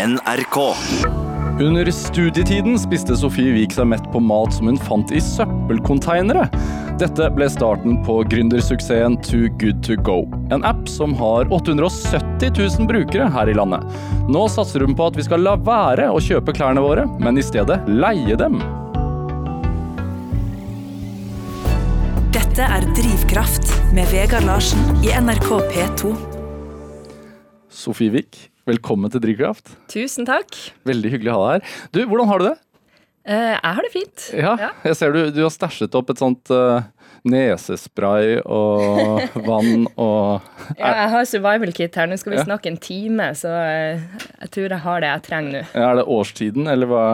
NRK. Under studietiden spiste Sofie Wiik seg mett på mat som hun fant i søppelkonteinere. Dette ble starten på gründersuksessen Too Good To Go. En app som har 870 000 brukere her i landet. Nå satser hun på at vi skal la være å kjøpe klærne våre, men i stedet leie dem. Dette er Drivkraft med Vegard Larsen i NRK P2. Sofie Wiik, velkommen til Drivkraft. Tusen takk. Veldig hyggelig å ha deg her. Du, hvordan har du det? Eh, jeg har det fint. Ja, jeg ser du, du har stæsjet opp et sånt uh, nesespray og vann og Ja, jeg har survival kit her. Nå skal vi Ja. snakke en time, så eh, jeg tror jeg har det jeg trenger nå. Er det årstiden, eller hva?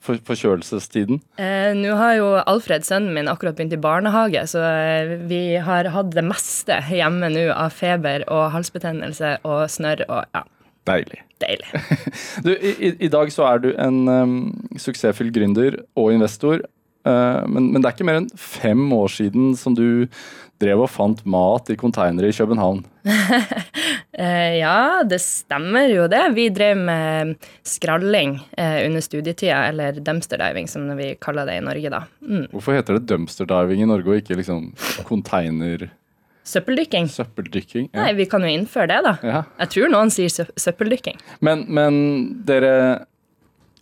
For, forkjølelsestiden? Eh, nå har jo Alfred, sønnen min, akkurat begynt i barnehage, så eh, vi har hatt det meste hjemme nå av feber og halsbetennelse og snørr og ja, Deilig. deilig. Du, i, i- dag så er du en um, suksessfull gründer og investor. uh, men, men det er ikke mer enn fem år siden som du drev og fant mat i konteinere i København. uh, ja, det stemmer jo det. Vi drev med skralling uh, under studietida, eller dumpster diving, som vi kaller det i Norge, da. Mm. Hvorfor heter det dumpster diving i Norge og ikke liksom container Søppeldykking. søppeldykking? ja. Nei, vi kan jo innføre det, da. Ja. Jeg tror noen sier sø søppeldykking. Men, men dere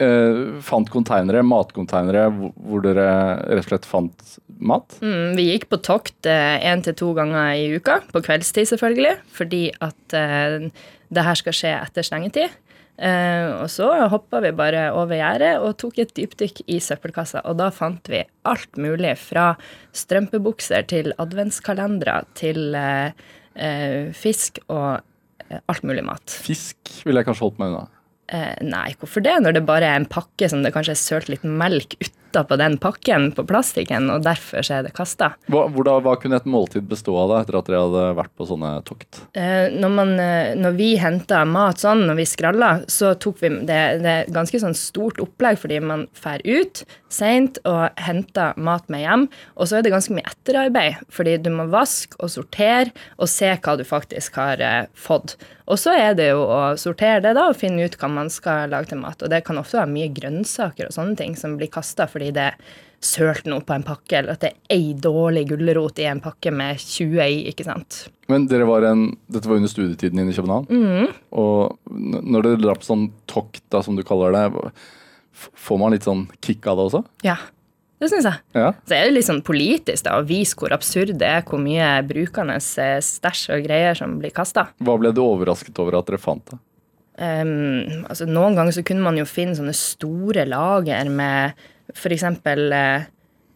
eh, fant konteinere, matkonteinere, hvor, dere rett og slett fant mat? Mm, vi gikk på tokt én til to ganger i uka, på kveldstid selvfølgelig, fordi at eh, det her skal skje etter stengetid. Eh, og så hoppa vi bare over gjerdet og tok et dypdykk i søppelkassa. Og da fant vi alt mulig, fra strømpebukser til adventskalendere til eh, eh, fisk og alt mulig mat. Fisk ville jeg kanskje holdt meg unna. Eh, nei, hvorfor det, når det bare er en pakke som det kanskje er sølt litt melk utapå den pakken på plastikken, og derfor så er det kasta? Hva, hva kunne et måltid bestå av da, etter at dere hadde vært på sånne tokt? Eh, når, man, eh, når vi henta mat sånn, når vi skralla, så tok vi det, det er ganske sånn stort opplegg, fordi man fær ut seint og henter mat med hjem. Og så er det ganske mye etterarbeid, fordi du må vaske og sortere og se hva du faktisk har fått. Og så er det jo å sortere det da, og finne ut hva man skal lage til mat. Og det kan ofte være mye grønnsaker og sånne ting som blir kasta fordi det er sølt noe på en pakke, eller at det er ei dårlig gulrot i en pakke med 20 i, ikke sant. Men var en, dette var under studietiden din i København. Og når dere drar på sånn tokt, da, som du kaller det, får man litt sånn kick av det også? Ja, det syns jeg. Ja. Så er det litt sånn politisk da, å vise hvor absurd det er, hvor mye brukende eh, stæsj og greier som blir kasta. Hva ble du overrasket over at dere fant det? Um, altså, noen ganger så kunne man jo finne sånne store lager med for eksempel eh,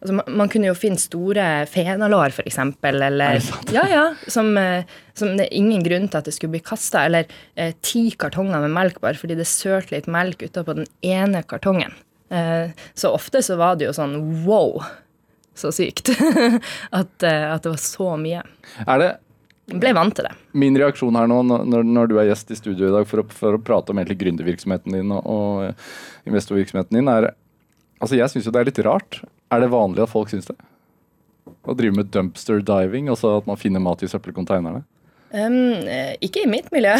altså, man, man kunne jo finne store fenalår, eksempel, eller Er? Ja, ja. Som, eh, som det er ingen grunn til at det skulle bli kasta. Eller eh, ti kartonger med melk bare fordi det sølte litt melk utapå den ene kartongen. Eh, så ofte så var det jo sånn wow, så sykt. at, eh, at det var så mye. Er det ble vant til det. min reaksjon her nå når, når du er gjest i studio i dag for å, for å prate om egentlig gründervirksomheten din og, og investorvirksomheten din, er Altså, jeg syns jo det er litt rart. Er det vanlig at folk syns det? Å drive med dumpster diving, altså at man finner mat i søppelkonteinerne? Um, ikke i mitt miljø.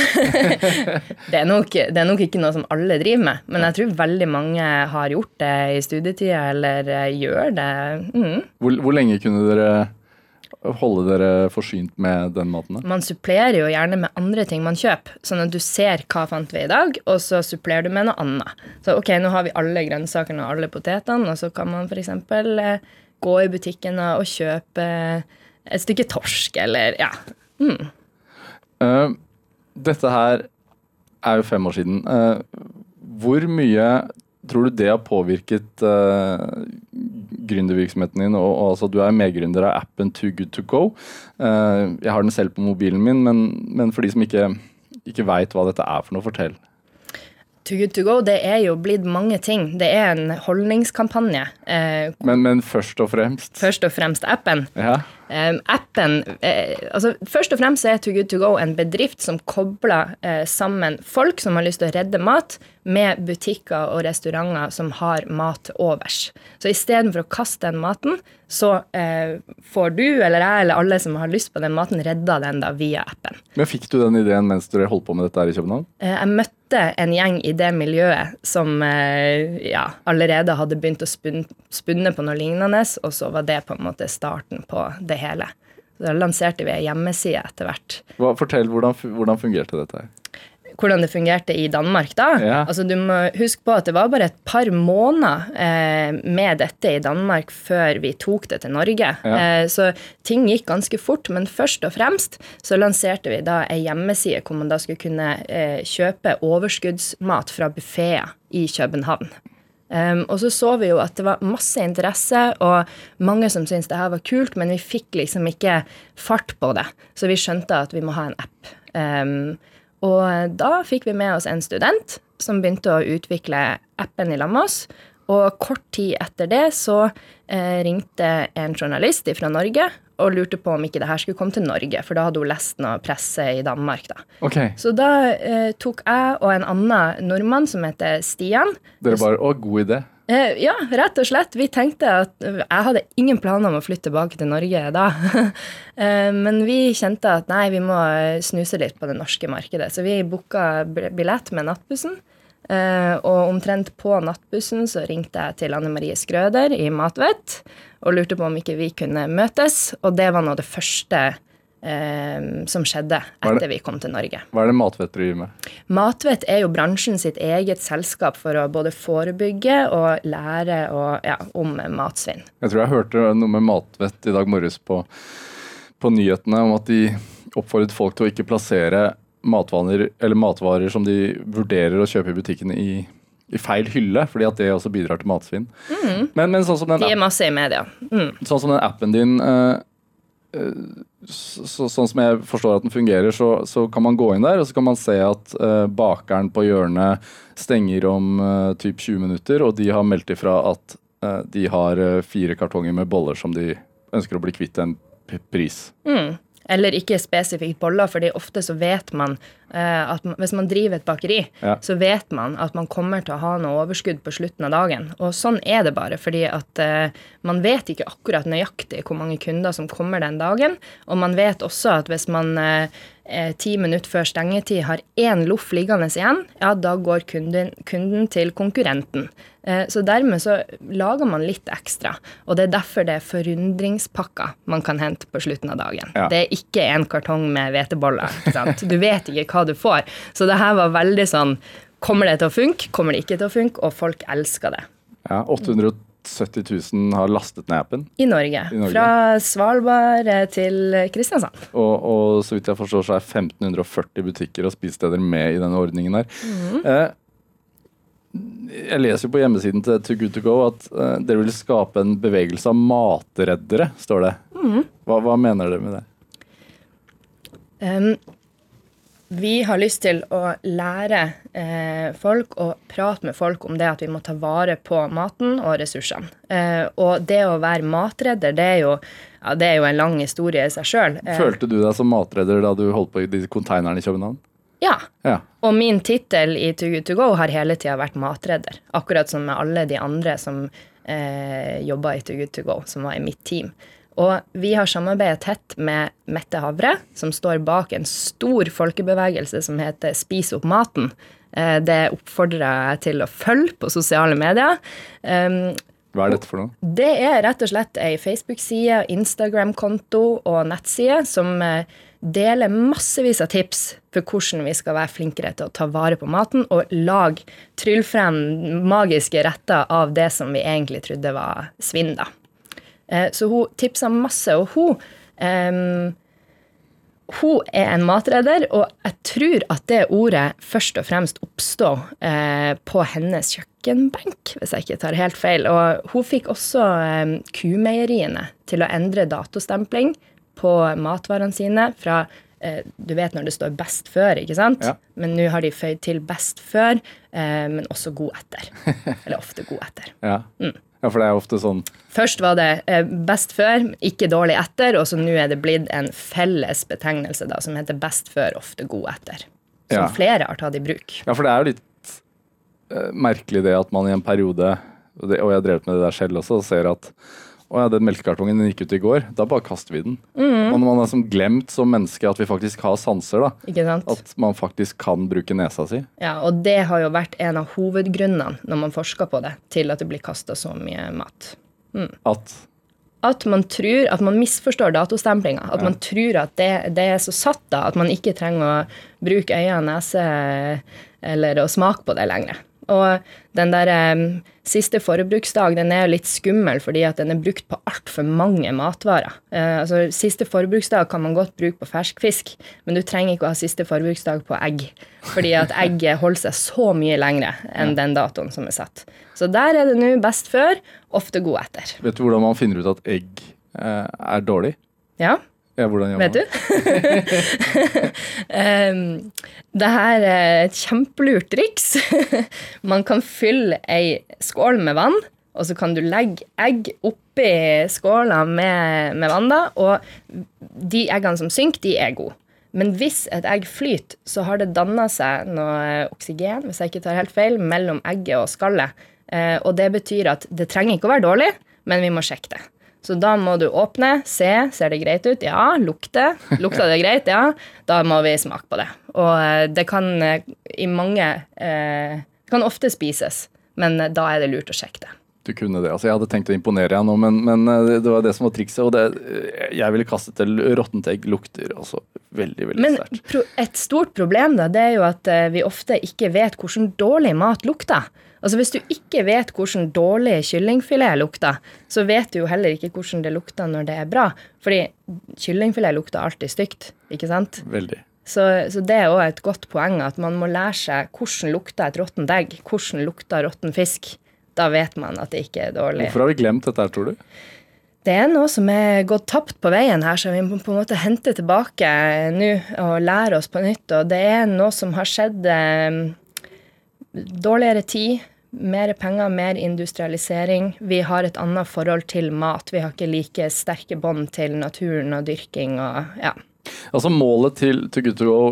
det, er nok, det er nok ikke noe som alle driver med, men jeg tror veldig mange har gjort det i studietida, eller eh, gjør det. Mm. Hvor, hvor lenge kunne dere holde dere forsynt med den maten? da? Man supplerer jo gjerne med andre ting man kjøper, sånn at du ser hva fant vi i dag, og så supplerer du med noe annet. Så ok, nå har vi alle grønnsakene og alle potetene, og så kan man f.eks. Eh, gå i butikken og kjøpe et stykke torsk, eller ja. Eh, dette her er jo fem år siden. Uh, hvor mye tror du det har påvirket uh, gründervirksomheten din? Og, og, altså, du er medgründer av appen Too Good To Go. Uh, jeg har den selv på mobilen min, men, men for de som ikke, ikke veit hva dette er for noe, fortell. Too good to go, det er jo blitt mange ting. Det er en holdningskampanje. Eh, Men, men først og fremst først og fremst appen. ja. Eh, appen eh, altså Først og fremst er Too Good To Go en bedrift som kobler eh, sammen folk som har lyst til å redde mat, med butikker og restauranter som har mat overs. Så istedenfor å kaste den maten, så eh, får du eller jeg eller alle som har lyst på den maten, redda den da via appen. Men fikk du den ideen mens dere holdt på med dette her i København? Eh, jeg møtte møtte en gjeng i det miljøet som eh, ja, allerede hadde begynt å spunne, på noe lignende, og så var det på en måte starten på det hele. Så da lanserte vi ei hjemmeside etter hvert. Hva, fortell, hvordan, hvordan fungerte dette her? Hvordan det fungerte i Danmark da. Ja. Altså, du må huske på at det var bare et par måneder eh, med dette i Danmark før vi tok det til Norge. Ja. Eh, så ting gikk ganske fort, men først og fremst så lanserte vi da ei hjemmeside hvor man da skulle kunne eh, kjøpe overskuddsmat fra buffeer i København. Um, og så så vi jo at det var masse interesse, og mange som syntes det her var kult, men vi fikk liksom ikke fart på det. Så vi skjønte at vi må ha en app. Um, og da fikk vi med oss en student som begynte å utvikle appen i lag med oss. Og kort tid etter det så eh, ringte en journalist fra Norge og lurte på om ikke det her skulle komme til Norge, for da hadde hun lest noe presse i Danmark. da. Okay. Så da eh, tok jeg og en annen nordmann som heter Stian dere bare Å, god idé. Eh, ja, rett og slett. Vi tenkte at Jeg hadde ingen planer om å flytte tilbake til Norge da. Eh, Men vi kjente at nei, vi må eh, snuse litt på det norske markedet. Så vi booka billett med nattbussen. Eh, Og omtrent på nattbussen så ringte jeg til Anne Marie Skrøder i Matvett og lurte på om ikke vi kunne møtes. Og det var nå det første eh, som skjedde etter vi kom til Norge. Hva er det Matvett driver med? Matvett er jo bransjen sitt eget selskap for å både forebygge og lære og, ja, om matsvinn. Jeg tror jeg hørte noe med Matvett i dag morges på, på nyhetene om at de oppfordret folk til å ikke plassere matvarer, eller matvarer som de vurderer å kjøpe i butikken i, i feil hylle, fordi at det også bidrar til matsvinn. Men, men sånn, som den, De er masse i media. Mm. sånn som den appen din eh, så, så, Sånn som jeg forstår at den fungerer, så, så kan man gå inn der og så kan man se at uh, bakeren på hjørnet stenger om uh, typ 20 minutter, og de har meldt ifra at uh, de har eh, fire kartonger med boller som de ønsker å bli kvitt en pris. Mm. Eller ikke spesifikt boller, fordi ofte så vet man eh, at man, hvis man driver et bakeri, Ja. så vet man at man kommer til å ha noe overskudd på slutten av dagen. Og sånn er det bare, fordi at uh, man vet ikke akkurat nøyaktig hvor mange kunder som kommer den dagen. Og man vet også at hvis man eh, eh, ti minutter før stengetid har én loff liggende igjen, ja, da går kunden, kunden til konkurrenten. Eh, Så dermed så lager man litt ekstra. Og det er derfor det er forundringspakker man kan hente på slutten av dagen. Ja. Det er ikke en kartong med hveteboller. Du vet ikke hva du får. Så det her var veldig sånn Kommer det til å funke? Kommer det ikke til å funke? Og folk elsker det. Ja, 870 000 har lastet ned appen, I Norge. I Norge. Fra Svalbard eh, til Kristiansand. og, og så vidt jeg forstår så er 1540 butikker og spisesteder med i denne ordningen her. Eh, jeg leser jo på hjemmesiden til Too Good To Go at eh, dere vil skape en bevegelse av matreddere, står det. Hva, hva mener dere med det? Um, vi har lyst til å lære eh, folk og prate med folk om det at vi må ta vare på maten og ressursene. Eh, og det å være matredder, det er jo, ja, det er jo en lang historie i seg sjøl. Eh, Følte du deg som matredder da du holdt på i de konteinerne i København? ja. Ja. Og min tittel i Too Good To Go har hele tida vært matredder. Akkurat som med alle de andre som eh, jobba i Too Good To Go, som var i mitt team. Og vi har samarbeidet tett med Mette Havre, som står bak en stor folkebevegelse som heter Spis opp maten. Eh, det oppfordrer jeg til å følge på sosiale medier. Um, Hva er dette for noe? det er rett og slett ei Facebook-side, Instagram-konto og nettside som eh, deler massevis av tips for hvordan vi skal være flinkere til å ta vare på maten og lage, tryllfrem magiske retter av det som vi egentlig trodde var svinn. da. Eh, Så hun tipsa masse, og hun um, hun er en matredder, og jeg tror at det ordet først og fremst oppstod eh, på hennes kjøkkenbenk, hvis jeg ikke tar helt feil. Og hun fikk også eh, kumeieriene til å endre datostempling på matvarene sine fra eh, Du vet når det står 'best før', ikke sant? Ja. Men nå har de føyd til 'best før', eh, men også 'god etter'. Eller ofte 'god etter'. Ja. Ja, for det er ofte sånn Først var det eh, best før, ikke dårlig etter, og så nå er det blitt en felles betegnelse da, som heter best før, ofte god etter. Som Ja. flere har tatt i bruk. Ja, for det er jo litt eh, merkelig det at man i en periode, og, jeg har drevet med det der selv også, ser at Å ja, den melkekartongen den gikk ut i går. Da bare kaster vi den. Mm. Man, man har som glemt som menneske at vi faktisk har sanser. da. At man faktisk kan bruke nesa si. Ja, og det har jo vært en av hovedgrunnene når man forsker på det, til at det blir kasta så mye mat. At At man tror, at man misforstår datostemplinga. At man tror at det, det er så satt da, at man ikke trenger å bruke øyne, nese eller å smake på det lenger. Og den der eh, siste forbruksdag den er jo litt skummel fordi at den er brukt på altfor mange matvarer. Eh, altså Siste forbruksdag kan man godt bruke på fersk fisk, men du trenger ikke å ha siste forbruksdag på egg. Fordi at egget holder seg så mye lengre enn den datoen som er satt. Så der er det nå best før, ofte god etter. Vet du hvordan man finner ut at egg eh, er dårlig? Ja, Ja, hvordan gjør vet du? det her er et kjempelurt triks. Man kan fylle ei skål med vann, og så kan du legge egg oppi skåla med, med vann, da, og de eggene som synker, de er gode. Men hvis et egg flyter, så har det danna seg noe oksygen hvis jeg ikke tar helt feil, mellom egget og skallet. Eh, og det betyr at det trenger ikke å være dårlig, men vi må sjekke det. Så da må du åpne, se, ser det greit ut? Ja. Lukte. Lukta det greit? Ja. Da må vi smake på det. Og eh, det kan eh, i mange eh, kan ofte spises, men eh, da er det lurt å sjekke det. Du kunne det. altså Jeg hadde tenkt å imponere deg nå, men, men det- var det som var trikset. Og det, jeg ville kastet til råttent lukter altså veldig, veldig Men sterkt. Men et stort problem da, det er jo at vi ofte ikke vet hvordan dårlig mat lukter. Altså Hvis du ikke vet hvordan dårlig kyllingfilet lukter, så vet du jo heller ikke hvordan det lukter når det er bra. Fordi kyllingfilet lukter alltid stygt, ikke sant? Veldig. Så, så det er òg et godt poeng at man må lære seg hvordan lukter et råttent egg, hvordan lukter råtten fisk. Da vet man at det ikke er dårlig. Hvorfor har vi glemt dette tror du? Det er noe som er gått tapt på veien her, så vi må på en måte hente tilbake nå og lære oss på nytt. Og det er noe som har skjedd eh, dårligere tid, mer penger, mer industrialisering. Vi har et annet forhold til mat. Vi har ikke like sterke bånd til naturen og dyrking og ja. Altså Målet til, til Good to Go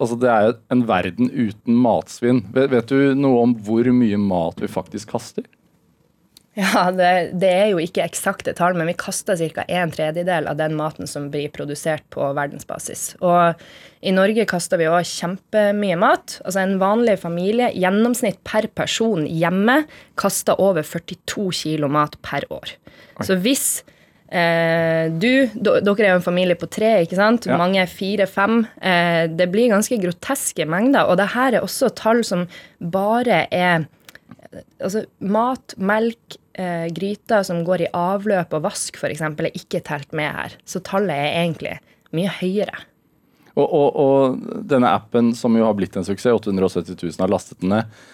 altså det er en verden uten matsvinn. Vet du noe om hvor mye mat vi faktisk kaster? Ja, det, det er jo ikke eksakte tall, men vi kaster ca. en tredjedel av den maten som blir produsert på verdensbasis. Og i Norge kaster vi òg kjempemye mat. Altså En vanlig familie, gjennomsnitt per person hjemme, kaster over 42 kilo mat per år. Så hvis eh, du Dere er jo en familie på tre, ikke sant? Ja. Mange er fire-fem. Eh, det blir ganske groteske mengder. Og det her er også tall som bare er altså mat, melk, eh, gryter som går i avløp og vask f.eks., er ikke telt med her. Så tallet er egentlig mye høyere. Og, og, og denne appen, som jo har blitt en suksess, 870 000 har lastet den ned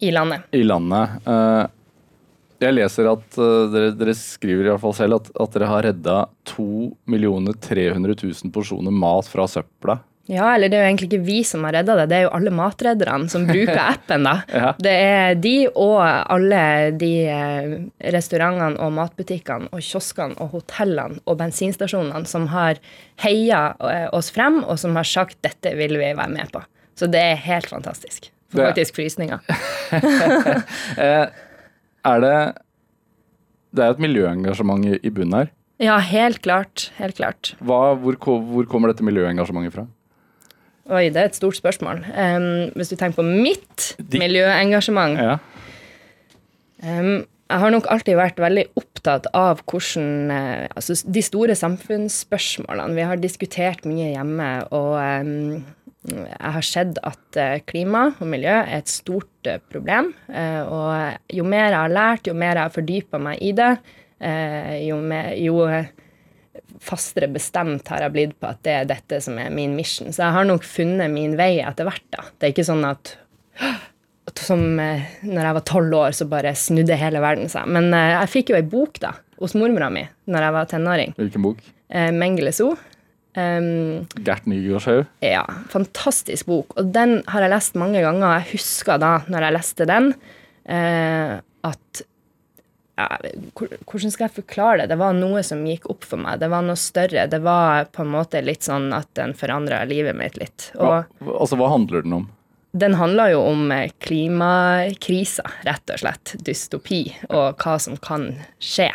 I landet. i landet. eh, jeg leser at eh, dere, dere skriver i hvert fall selv at, at dere har redda 2 300 000 porsjoner mat fra søpla. Ja, eller det er jo egentlig ikke vi som har redda det, det er jo alle matredderne som bruker appen, da. Ja. Det er de og alle de eh, restaurantene og matbutikkene og kioskene og hotellene og bensinstasjonene som har heia eh, oss frem, og som har sagt 'dette vil vi være med på'. Så det er helt fantastisk. Får faktisk frysninger. Eh, er det Det er et miljøengasjement i, i bunnen her. Ja, helt klart. Helt klart. Hva, hvor, hvor kommer dette miljøengasjementet fra? Oi, det er et stort spørsmål. Um, hvis du tenker på mitt De- miljøengasjement Ja. um, Jeg har nok alltid vært veldig opptatt av hvordan eh, Altså de store samfunnsspørsmålene. Vi har diskutert mye hjemme, og um, jeg har sett at eh, klima og miljø er et stort eh, problem. Og jo mer jeg har lært, jo mer jeg har fordypa meg i det, jo, mer, jo fastere bestemt har jeg blitt på at det er dette som er min mission. Så jeg har nok funnet min vei etter hvert. da. Det er ikke sånn at som eh, når jeg var tolv år, så bare snudde hele verden seg. Men eh, jeg fikk jo ei bok da, hos mormora mi når jeg var tenåring. Hvilken bok? Eh, Mengele So. Um, Gert Nygaardshaug? ja, fantastisk bok. Og den har jeg lest mange ganger, og jeg husker da, når jeg leste den, eh, at ja, Hvordan skal jeg forklare det? Det var noe som gikk opp for meg. Det var noe større. Det var på en måte litt sånn at den forandra livet mitt litt. Og Hva, altså, hva handler den om? den handler jo om eh, klimakrisa, rett og slett. Dystopi, og hva som kan skje.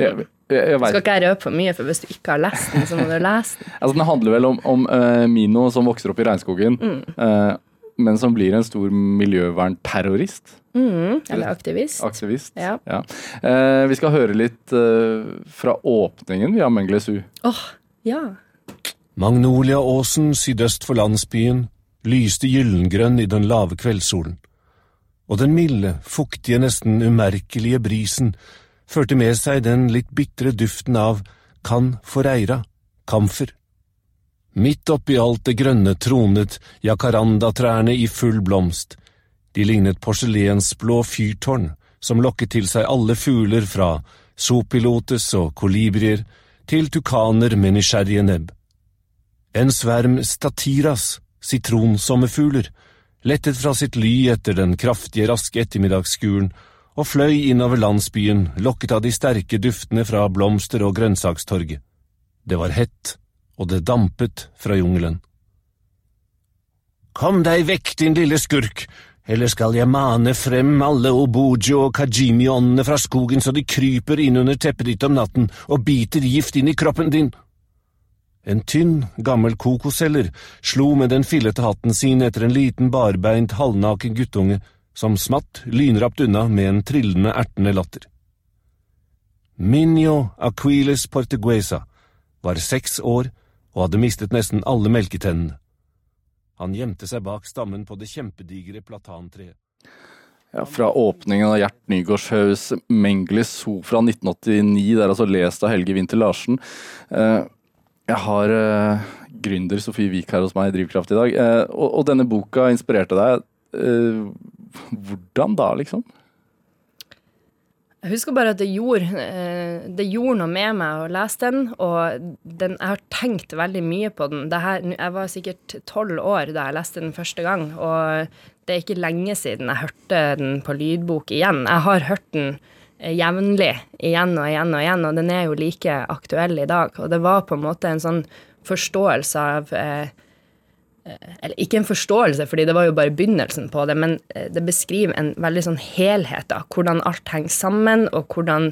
Jeg, jeg, Skal ikke jeg røpe for mye, for hvis du ikke har lest den, så må du lese den. altså, den handler vel om, om uh, Mino som vokser opp i regnskogen, eh, men som blir en stor miljøvernterrorist. Mm, eller aktivist. Aktivist. Ja. Eh, vi skal høre litt eh, fra åpningen vi har Mengles U. Åh, ja. Magnoliaåsen sydøst for landsbyen lyste gyllengrønn i den lave kveldssolen, og den milde, fuktige, nesten umerkelige brisen førte med seg den litt bitre duften av kan foreira, kamfer. Midt oppi alt det grønne tronet jacarandatrærne i full blomst. De lignet porselensblå fyrtårn som lokket til seg alle fugler fra sopilotes og kolibrier til tukaner med nysgjerrige nebb. En sverm statiras, sitronsommerfugler, lettet fra sitt ly etter den kraftige, raske ettermiddagsskuren og fløy innover landsbyen, lokket av de sterke duftene fra blomster- og grønnsakstorget. Det var hett, og det dampet fra jungelen. Kom deg vekk, din lille skurk, eller skal jeg mane frem alle obojo og kajimi-åndene fra skogen så de kryper inn under teppet ditt om natten og biter gift inn i kroppen din. En tynn, gammel kokosselger slo med den fillete hatten sin etter en liten barbeint, halvnaken guttunge som smatt lynrapt unna med en trillende, ertende latter. Minio Aquiles Portuguesa var seks år og hadde mistet nesten alle melketennene. Han gjemte seg bak stammen på det kjempedigre platantreet. Ja, fra åpningen av Gjert Nygaardshaugs Mengles So fra 1989, det er altså lest av Helge Winther Larsen. Eh, Jeg har eh, gründer Sofie Wiik her hos meg i Drivkraft i dag, eh, og, denne boka inspirerte deg. Hvordan da, liksom? Jeg husker bare at det gjorde, eh, det gjorde noe med meg å lese den, og den, jeg har tenkt veldig mye på den. Her, jeg var sikkert tolv år da jeg leste den første gang, og det er ikke lenge siden jeg hørte den på lydbok igjen. Jeg har hørt den eh, jevnlig igjen og igjen og igjen, og den er jo like aktuell i dag. Og det var på en måte en sånn forståelse av eh, eller ikke en forståelse, fordi det var jo bare begynnelsen på det, men eh, det beskriver en veldig sånn helhet, da. Hvordan alt henger sammen, og hvordan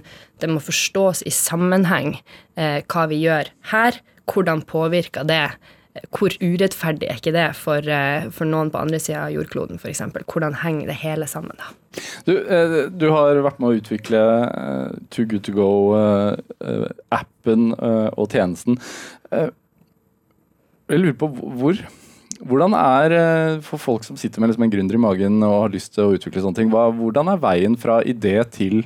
det må forstås i sammenheng eh, hva vi gjør her. Hvordan påvirker det? Hvor urettferdig er ikke det for, eh, for noen på andre sida av jordkloden, f.eks.? Hvordan henger det hele sammen, da? Du, eh, du har vært med å utvikle eh, Too Good To Go-appen eh, og tjenesten. Eh, jeg lurer på hvor hvordan er, eh, for folk som sitter med liksom en gründer i magen og har lyst til å utvikle sånne ting, hva, hvordan er veien fra idé til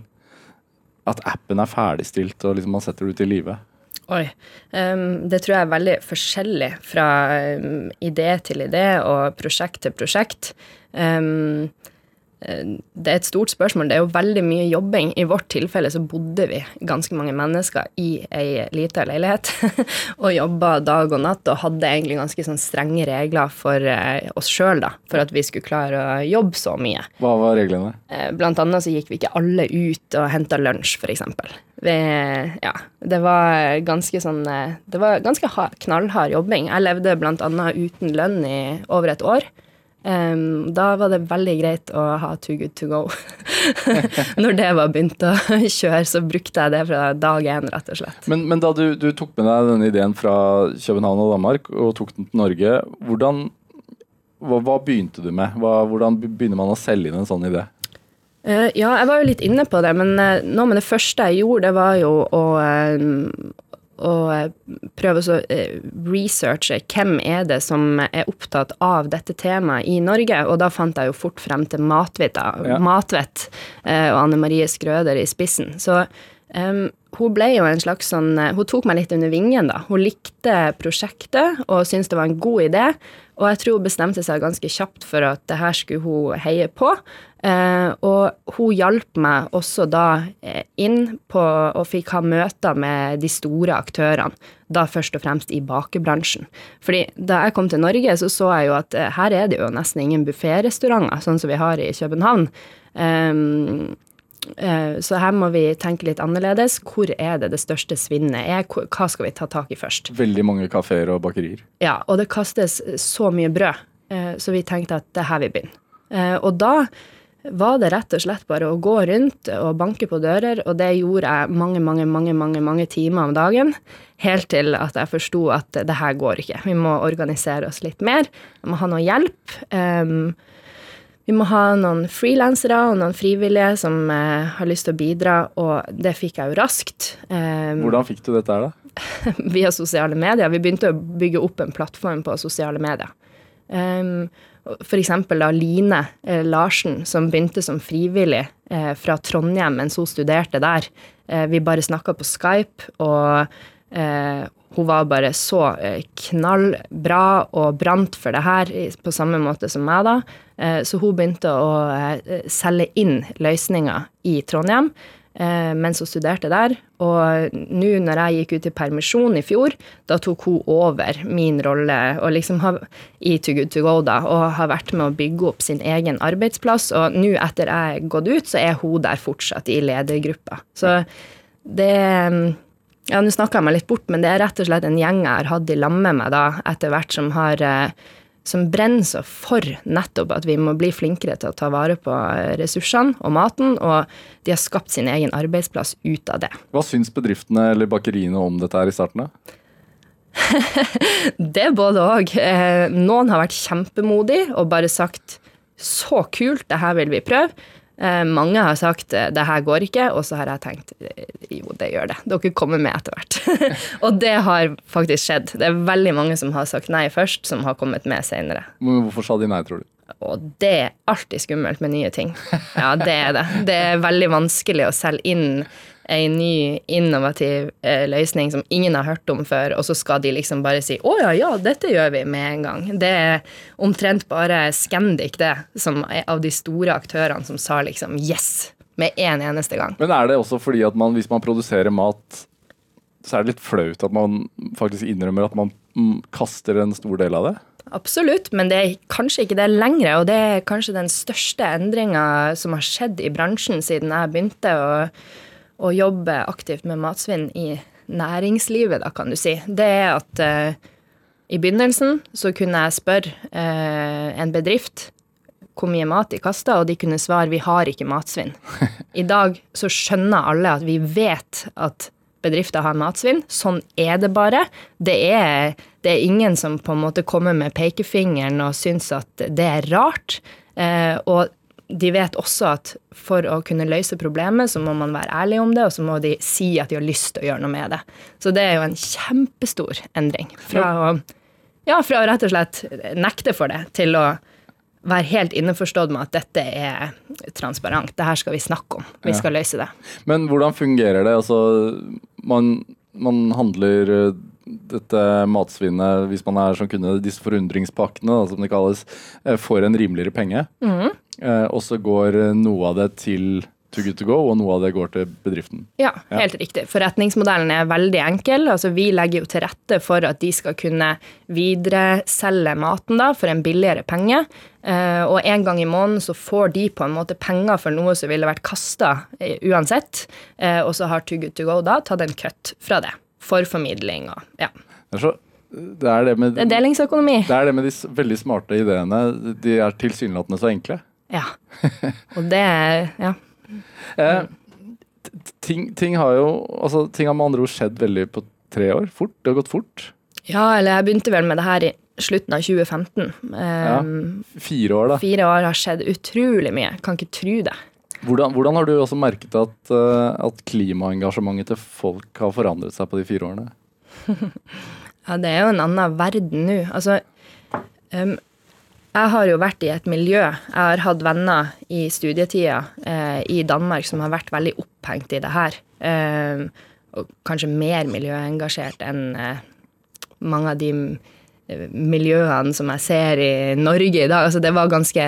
at appen er ferdigstilt og liksom man setter det ut i livet? Oi. Um, det tror jeg er veldig forskjellig fra um, idé til idé og prosjekt til prosjekt. Um, det er et stort spørsmål. Det er jo veldig mye jobbing. I vårt tilfelle så bodde vi ganske mange mennesker i ei lita leilighet og jobba dag og natt og hadde egentlig ganske sånn strenge regler for uh, oss sjøl, da, for at vi skulle klare å jobbe så mye. Hva var reglene? Uh, blant annet så gikk vi ikke alle ut og henta lunsj, f.eks. Ja, det var ganske sånn Det var ganske knallhard jobbing. Jeg levde blant annet uten lønn i over et år. Um, da var det veldig greit å ha Too Good To Go. Når det var begynt å kjøre, så brukte jeg det fra dag én, rett og slett. Men, men da du, du, tok med deg denne ideen fra København og Danmark og tok den til Norge, hvordan, hva, hva begynte du med? Hva, hvordan begynner man å selge inn en sånn idé? Uh, ja, jeg var jo litt inne på det, men uh, noe med det første jeg gjorde, det var jo å uh, og prøve å researche hvem er det som er opptatt av dette temaet i Norge. Og da fant jeg jo fort frem til Matvett, ja. Matvett og Anne Marie Skrøder i spissen. Så um, hun ble jo en slags sånn Hun tok meg litt under vingen, da. Hun likte prosjektet og syntes det var en god idé. Og jeg tror hun bestemte seg ganske kjapt for at det her skulle hun heie på. Eh, og hun hjalp meg også da inn på og fikk ha møter med de store aktørene. Da først og fremst i bakebransjen. Fordi da jeg kom til Norge, så så jeg jo at eh, her er det jo nesten ingen bufférestauranter, sånn som vi har i København. Eh, så her må vi tenke litt annerledes. Hvor er det det største svinnet er? Hva skal vi ta tak i først? Veldig mange kafeer og bakerier. Ja, og det kastes så mye brød, så vi tenkte at det er her vi begynner. Og da var det rett og slett bare å gå rundt og banke på dører, og det gjorde jeg mange, mange, mange, mange, mange timer om dagen. Helt til at jeg forsto at det her går ikke. Vi må organisere oss litt mer. Vi må ha noe hjelp. Um, vi må ha noen frilansere og noen frivillige som uh, har lyst til å bidra, og det fikk jeg jo raskt. Um, Hvordan fikk du dette her, da? via sosiale medier. Vi begynte å bygge opp en plattform på sosiale medier. Um, F.eks. da Line eh, Larsen, som begynte som frivillig eh, fra Trondheim mens hun studerte der. Eh, vi bare snakka på Skype, og eh, hun var bare så eh, knallbra og brant for det her, på samme måte som meg, da. Så hun begynte å selge inn løsninger i Trondheim mens hun studerte der. Og nå når jeg gikk ut i permisjon i fjor, da tok hun over min rolle og liksom har, i Too Good To Go da, og har vært med å bygge opp sin egen arbeidsplass. Og nå etter jeg er gått ut, så er hun der fortsatt i ledergruppa. Så det ja, nå snakka jeg meg litt bort, men det er rett og slett en gjeng jeg har hatt i lag med meg da, etter hvert som har eh, som brenner så for nettopp at vi må bli flinkere til å ta vare på ressursene og maten, og de har skapt sin egen arbeidsplass ut av det. Hva syns bedriftene eller bakeriene om dette her i starten? da? det både òg. Eh, noen har vært kjempemodige og bare sagt så kult, det her vil vi prøve. Eh, mange har sagt eh, det her går ikke, og så har jeg tenkt eh, jo, det gjør det. Dere kommer med etter hvert. og det har faktisk skjedd. Det er veldig mange som har sagt nei først, som har kommet med senere. Hvorfor sa de nei, tror du? Og det er alltid skummelt med nye ting. Ja, det er det. Det er veldig vanskelig å selge inn ei ny, innovativ eh, løsning som ingen har hørt om før, og så skal de liksom bare si 'Å ja, ja, dette gjør vi med en gang'. Det er omtrent bare Scandic, det, som er av de store aktørene som sa liksom 'yes' med en eneste gang. Men er det også fordi at man, hvis man produserer mat, så er det litt flaut at man faktisk innrømmer at man mm, kaster en stor del av det? Absolutt, men det er kanskje ikke det lenger. Og det er kanskje den største endringa som har skjedd i bransjen siden jeg begynte. og å jobbe aktivt med matsvinn i næringslivet, da, kan du si, det er at uh, i begynnelsen så kunne jeg spørre uh, en bedrift hvor mye mat de kasta, og de kunne svare vi har ikke matsvinn. I dag så skjønner alle at vi vet at bedrifter har matsvinn. Sånn er det bare. Det er, det er ingen som på en måte kommer med pekefingeren og syns at det er rart. Eh, og de vet også at for å kunne løse problemet, så må man være ærlig om det, og så må de si at de har lyst til å gjøre noe med det. Så det er jo en kjempestor endring. Fra å, ja, fra å rett og slett nekte for det, til å være helt innforstått med at dette er transparent. Det her skal vi snakke om. Vi skal løse det. Men hvordan fungerer det? Altså, man, man handler eh, dette matsvinnet, hvis man er som kunde, disse forundringspakkene, som det kalles, eh, får en rimeligere penge. Mm. Eh, og så går eh, noe av det til to good to go, og noe av det går til bedriften. Ja, helt ja. riktig. Forretningsmodellen er veldig enkel. Altså, vi legger jo til rette for at de skal kunne videreselge maten da, for en billigere penge. Uh, og en gang i måneden så får de på en måte penger for noe som ville vært kasta uh, uansett. Uh, og så har Too Good To Go da tatt en kutt fra det. For formidling og ja. Det er så det er det, med, det er delingsøkonomi. Det er det med de veldig smarte ideene. De er tilsynelatende så enkle. Ja. Og det er Ja. Eh, ting, ting, har jo altså, ting har med andre ord skjedd veldig på tre år. Fort. Det har gått fort. Ja, eller jeg begynte vel med det her i slutten av 2015. Um, ja, fire år, da. Fire år har skjedd utrolig mye. Kan ikke tro det. Hvordan, hvordan, har du også merket at, uh, at klimaengasjementet til folk har forandret seg på de fire årene? ja, det er jo en annen verden nå. Altså, um, jeg har jo vært i et miljø Jeg har hatt venner i studietida eh, i Danmark som har vært veldig opphengt i det her. Eh, og kanskje mer miljøengasjert enn eh, mange av de eh, miljøene som jeg ser i Norge i dag. Altså, det var ganske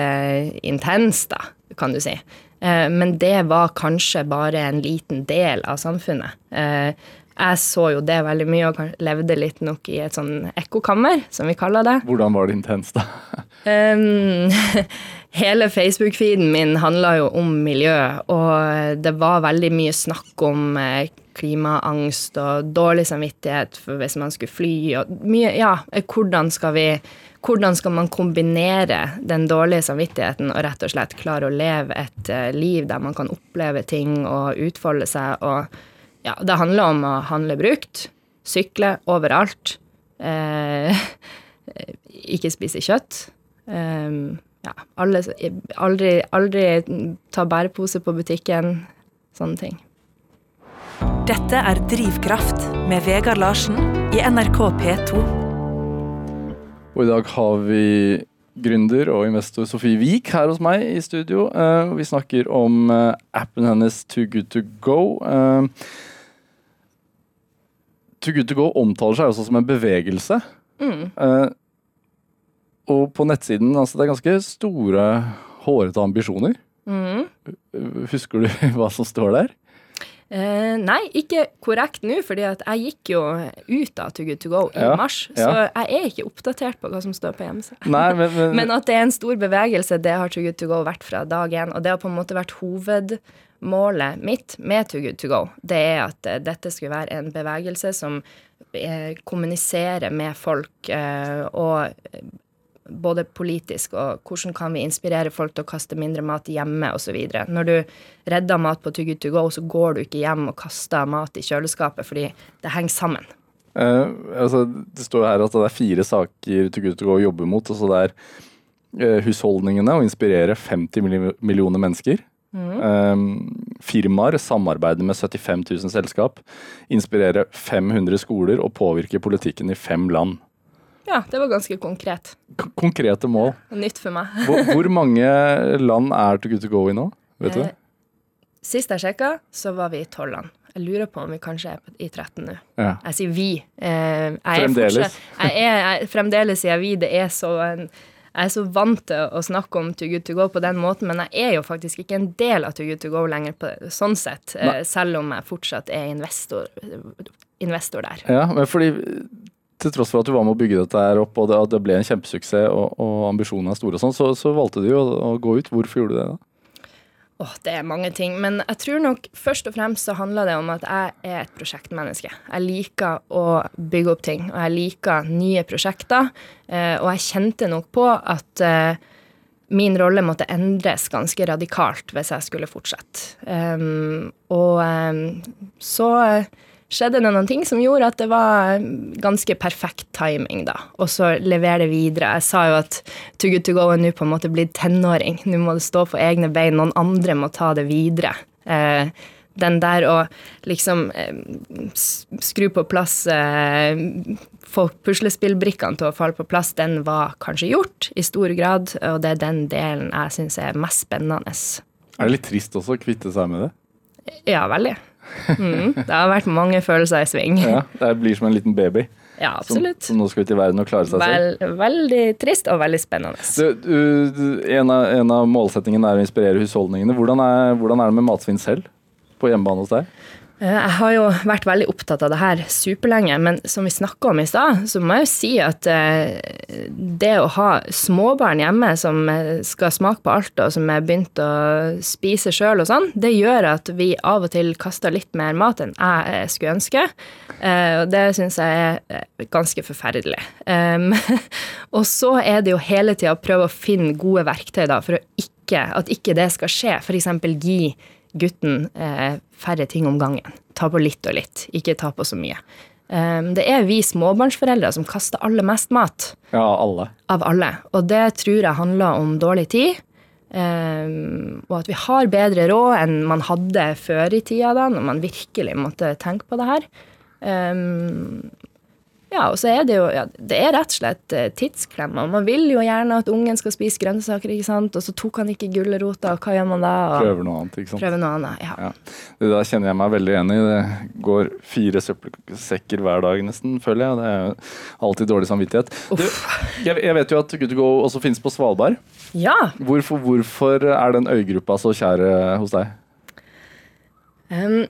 intenst, da, kan du si. Eh, men det var kanskje bare en liten del av samfunnet. Eh, jeg så jo det veldig mye og levde litt nok i et sånn ekkokammer, som vi kaller det. Hvordan var det intenst, da? um, hele Facebook-feeden min handla jo om miljø, og det var veldig mye snakk om eh, klimaangst og dårlig samvittighet for hvis man skulle fly, og mye Ja, hvordan skal vi hvordan skal man kombinere den dårlige samvittigheten og rett og slett klare å leve et eh, liv der man kan oppleve ting og utfolde seg. Og ja, det handler om å handle brukt, sykle overalt, eh, ikke spise kjøtt. Eh, ja, alle, aldri, aldri ta bærepose på butikken. Sånne ting. Dette er Drivkraft med Vegard Larsen i NRK P2. Og i dag har vi gründer og investor Sofie Wiik her hos meg i studio. Uh, vi snakker om uh, appen hennes Too Good To Go. Too Good To Go omtaler seg også som en bevegelse. Mm. og på nettsiden, altså det er ganske store, hårete ambisjoner. Mm. Husker du hva som står der? Eh, nei, ikke korrekt nå, fordi jeg gikk jo ut av Too Good To Go i Ja, mars. ja. Så jeg er ikke oppdatert på hva som står på hjemmesida. Men, men, Men at det er en stor bevegelse, det har Too Good To Go vært fra dag én. Og det har på en måte vært hovedmålet mitt med Too Good To Go. Det er at eh, dette skulle være en bevegelse som eh, kommuniserer med folk eh, og både politisk og hvordan kan vi inspirere folk til å kaste mindre mat hjemme osv. Når du redder mat på Too Good To Go, så går du ikke hjem og kaster mat i kjøleskapet fordi det henger sammen. Uh, altså, det står her at det er fire saker Too Good To Go jobber mot. Altså det er husholdningene, å inspirere 50 millioner mennesker. Eh, firmaer samarbeider med 75 000 selskap. inspirerer 500 skoler og påvirker politikken i fem land. Ja, det var ganske konkret. K konkrete mål. Nytt for meg. Hvor, hvor mange land er to Good To Go i nå? Vet du det? Eh, Sist jeg sjekka, så var vi i tolv land. Jeg lurer på om vi kanskje er i 13 nå. Ja. Jeg sier vi. Eh, jeg Fremdeles. Jeg er, jeg, fremdeles sier jeg vi. Det er så en, jeg er så vant til å snakke om Too Good To Go på den måten, men jeg er jo faktisk ikke en del av Too Good To Go lenger på sånn sett, eh, Nei. selv om jeg fortsatt er investor, investor der. Ja, men fordi til tross for at du var med å bygge dette her opp, og det, at det ble en kjempesuksess, og, og ambisjonene er store og sånn, så, så valgte du jo å, å gå ut. Hvorfor gjorde du det da? Åh, det er mange ting. Men jeg tror nok først og fremst så handler det om at jeg er et prosjektmenneske. Jeg liker å bygge opp ting, og jeg liker nye prosjekter. Eh, og jeg kjente nok på at eh, min rolle måtte endres ganske radikalt hvis jeg skulle fortsette. Um, og um, så skjedde det noen ting som gjorde at det var ganske perfekt timing, da. Og så levere det videre. Jeg sa jo at Too Good To Go er nå på en måte blitt tenåring. Nå må det stå på egne bein. Noen andre må ta det videre. Eh, den der å liksom eh, skru på plass eh, Få puslespillbrikkene til å falle på plass, den var kanskje gjort i stor grad, og det er den delen jeg syns er mest spennende. Er det litt trist også å kvitte seg med det? Ja, veldig. Mm, det har vært mange følelser i sving. Ja, Det blir som en liten baby Ja, absolutt. som nå skal ut i verden og klare seg selv. Veldig trist og veldig spennende. Du, du, en, av, en av målsettingene er å inspirere husholdningene. Hvordan er, hvordan er det med matsvinn selv? På hjemmebane hos deg? Eh, Jeg har jo vært veldig opptatt av det her superlenge, men som vi snakka om i stad, så må jeg jo si at eh, det å ha småbarn hjemme som eh, skal smake på alt, og som er begynt å spise sjøl og sånn, det gjør at vi av og til kaster litt mer mat enn jeg skulle ønske. Og det syns jeg er ganske forferdelig. Og så er det jo hele tida å prøve å finne gode verktøy da, for ikke, at ikke det skal skje. F.eks. gi gutten eh, færre ting om gangen. Ta på litt og litt, ikke ta på så mye. Um, det er vi småbarnsforeldre som kaster aller mest mat Ja, alle. av alle. Og det tror jeg handler om dårlig tid. Um, og at vi har bedre råd enn man hadde før i tida, da, når man virkelig måtte tenke på det her. Um, ja, og så er det jo ja, Det er rett og slett eh, tidsklemmer. Man vil jo gjerne at ungen skal spise grønnsaker, ikke sant, og så tok han ikke gulrota, og hva gjør man da? Og Prøver noe annet, ikke sant. prøver noe annet. Ja. Ja. Det der kjenner jeg meg veldig enig i. Det går fire søppelsekker hver dag nesten, føler jeg. Det er jo alltid dårlig samvittighet. Du, jeg, jeg vet jo at Good to Go også finnes på Svalbard. ja. Hvorfor, hvorfor er den øygruppa så kjær eh, hos deg? Um,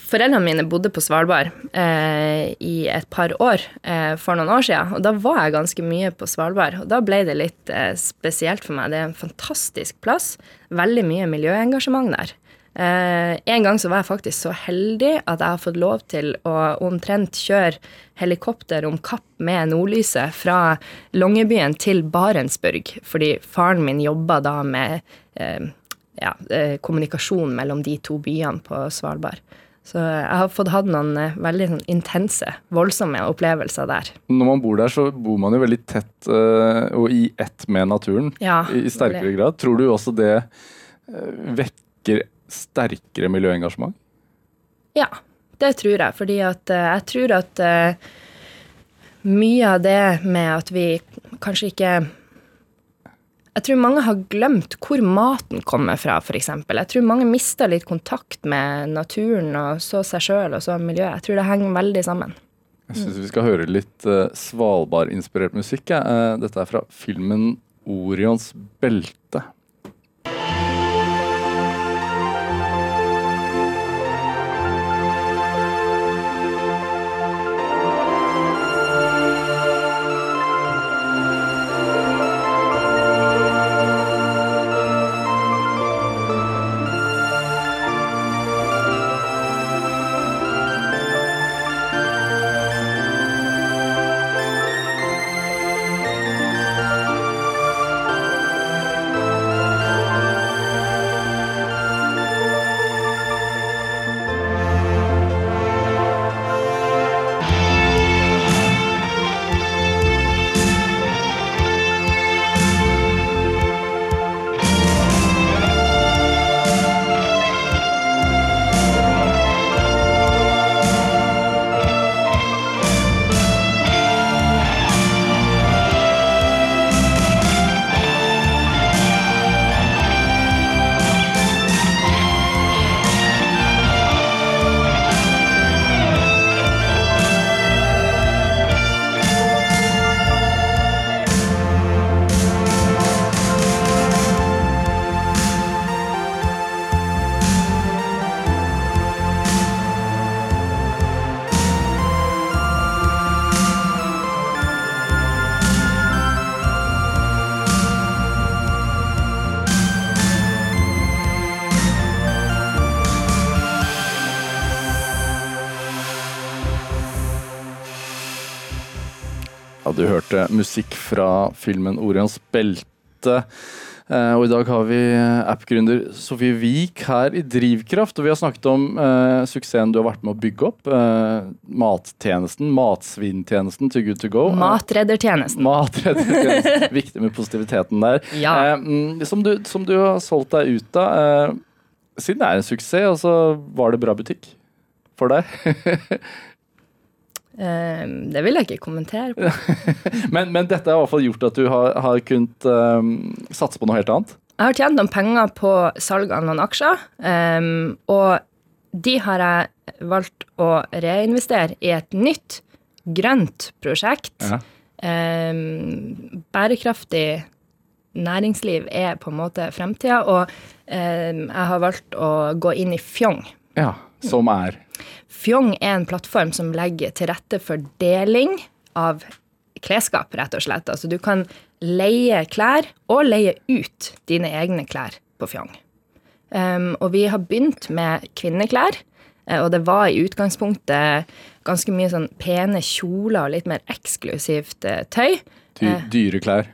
foreldrene mine bodde på Svalbard eh, i et par år eh, for noen år siden. Og da var jeg ganske mye på Svalbard. Og da ble det litt eh, spesielt for meg. Det er en fantastisk plass. Veldig mye miljøengasjement der. Eh, en gang så var jeg faktisk så heldig at jeg har fått lov til å omtrent kjøre helikopter om kapp med nordlyset fra Longyearbyen til Barentsburg, fordi faren min jobba da med eh, ja, eh, kommunikasjon mellom de to byene på Svalbard. Så jeg har fått hatt noen eh, veldig sånn, intense, voldsomme opplevelser der. Når man bor der, så bor man jo veldig tett uh, og i ett med naturen. Ja, I, i sterkere veldig. grad. Tror du også det uh, vekker sterkere miljøengasjement? Ja, det tror jeg. Fordi at uh, jeg tror at mye av det med at vi kanskje ikke Jeg tror mange har glemt hvor maten kommer fra, f.eks. Jeg tror mange mister litt kontakt med naturen og så seg sjøl og så miljøet. Jeg tror det henger veldig sammen. Jeg syns vi skal høre litt uh, Svalbard-inspirert musikk. Eh, dette er fra filmen 'Orions belte'. Du hørte musikk fra filmen 'Orions belte'. Eh, og i dag har vi appgründer Sofie Wiik her i Drivkraft. Og vi har snakket om eh, suksessen du har vært med å bygge opp. Eh, mattjenesten, matsvinntjenesten to Good to Go. Matreddertjenesten. Matreddertjenesten. Viktig med positiviteten der. Ja. Eh, mm, som, du, som du har solgt deg ut av. Eh, siden det er en suksess, altså, var det bra butikk for deg? Eh, det vil jeg ikke kommentere på. men, men dette har i hvert fall gjort at du har, har kunnet um, satse på noe helt annet? Jeg har tjent noen penger på salg av noen aksjer, Um, og de har jeg valgt å reinvestere i et nytt grønt prosjekt. Ja. Um, bærekraftig næringsliv er på en måte fremtida, og ehm, jeg har valgt å gå inn i Fjong. ja. Som er Fjong er en plattform som legger til rette for deling av klesskap, rett og slett. Altså du kan leie klær og leie ut dine egne klær på Fjong. Um, og vi har begynt med kvinneklær, eh, og det var i utgangspunktet ganske mye sånn pene kjoler og litt mer eksklusivt eh, tøy. dy dyre klær.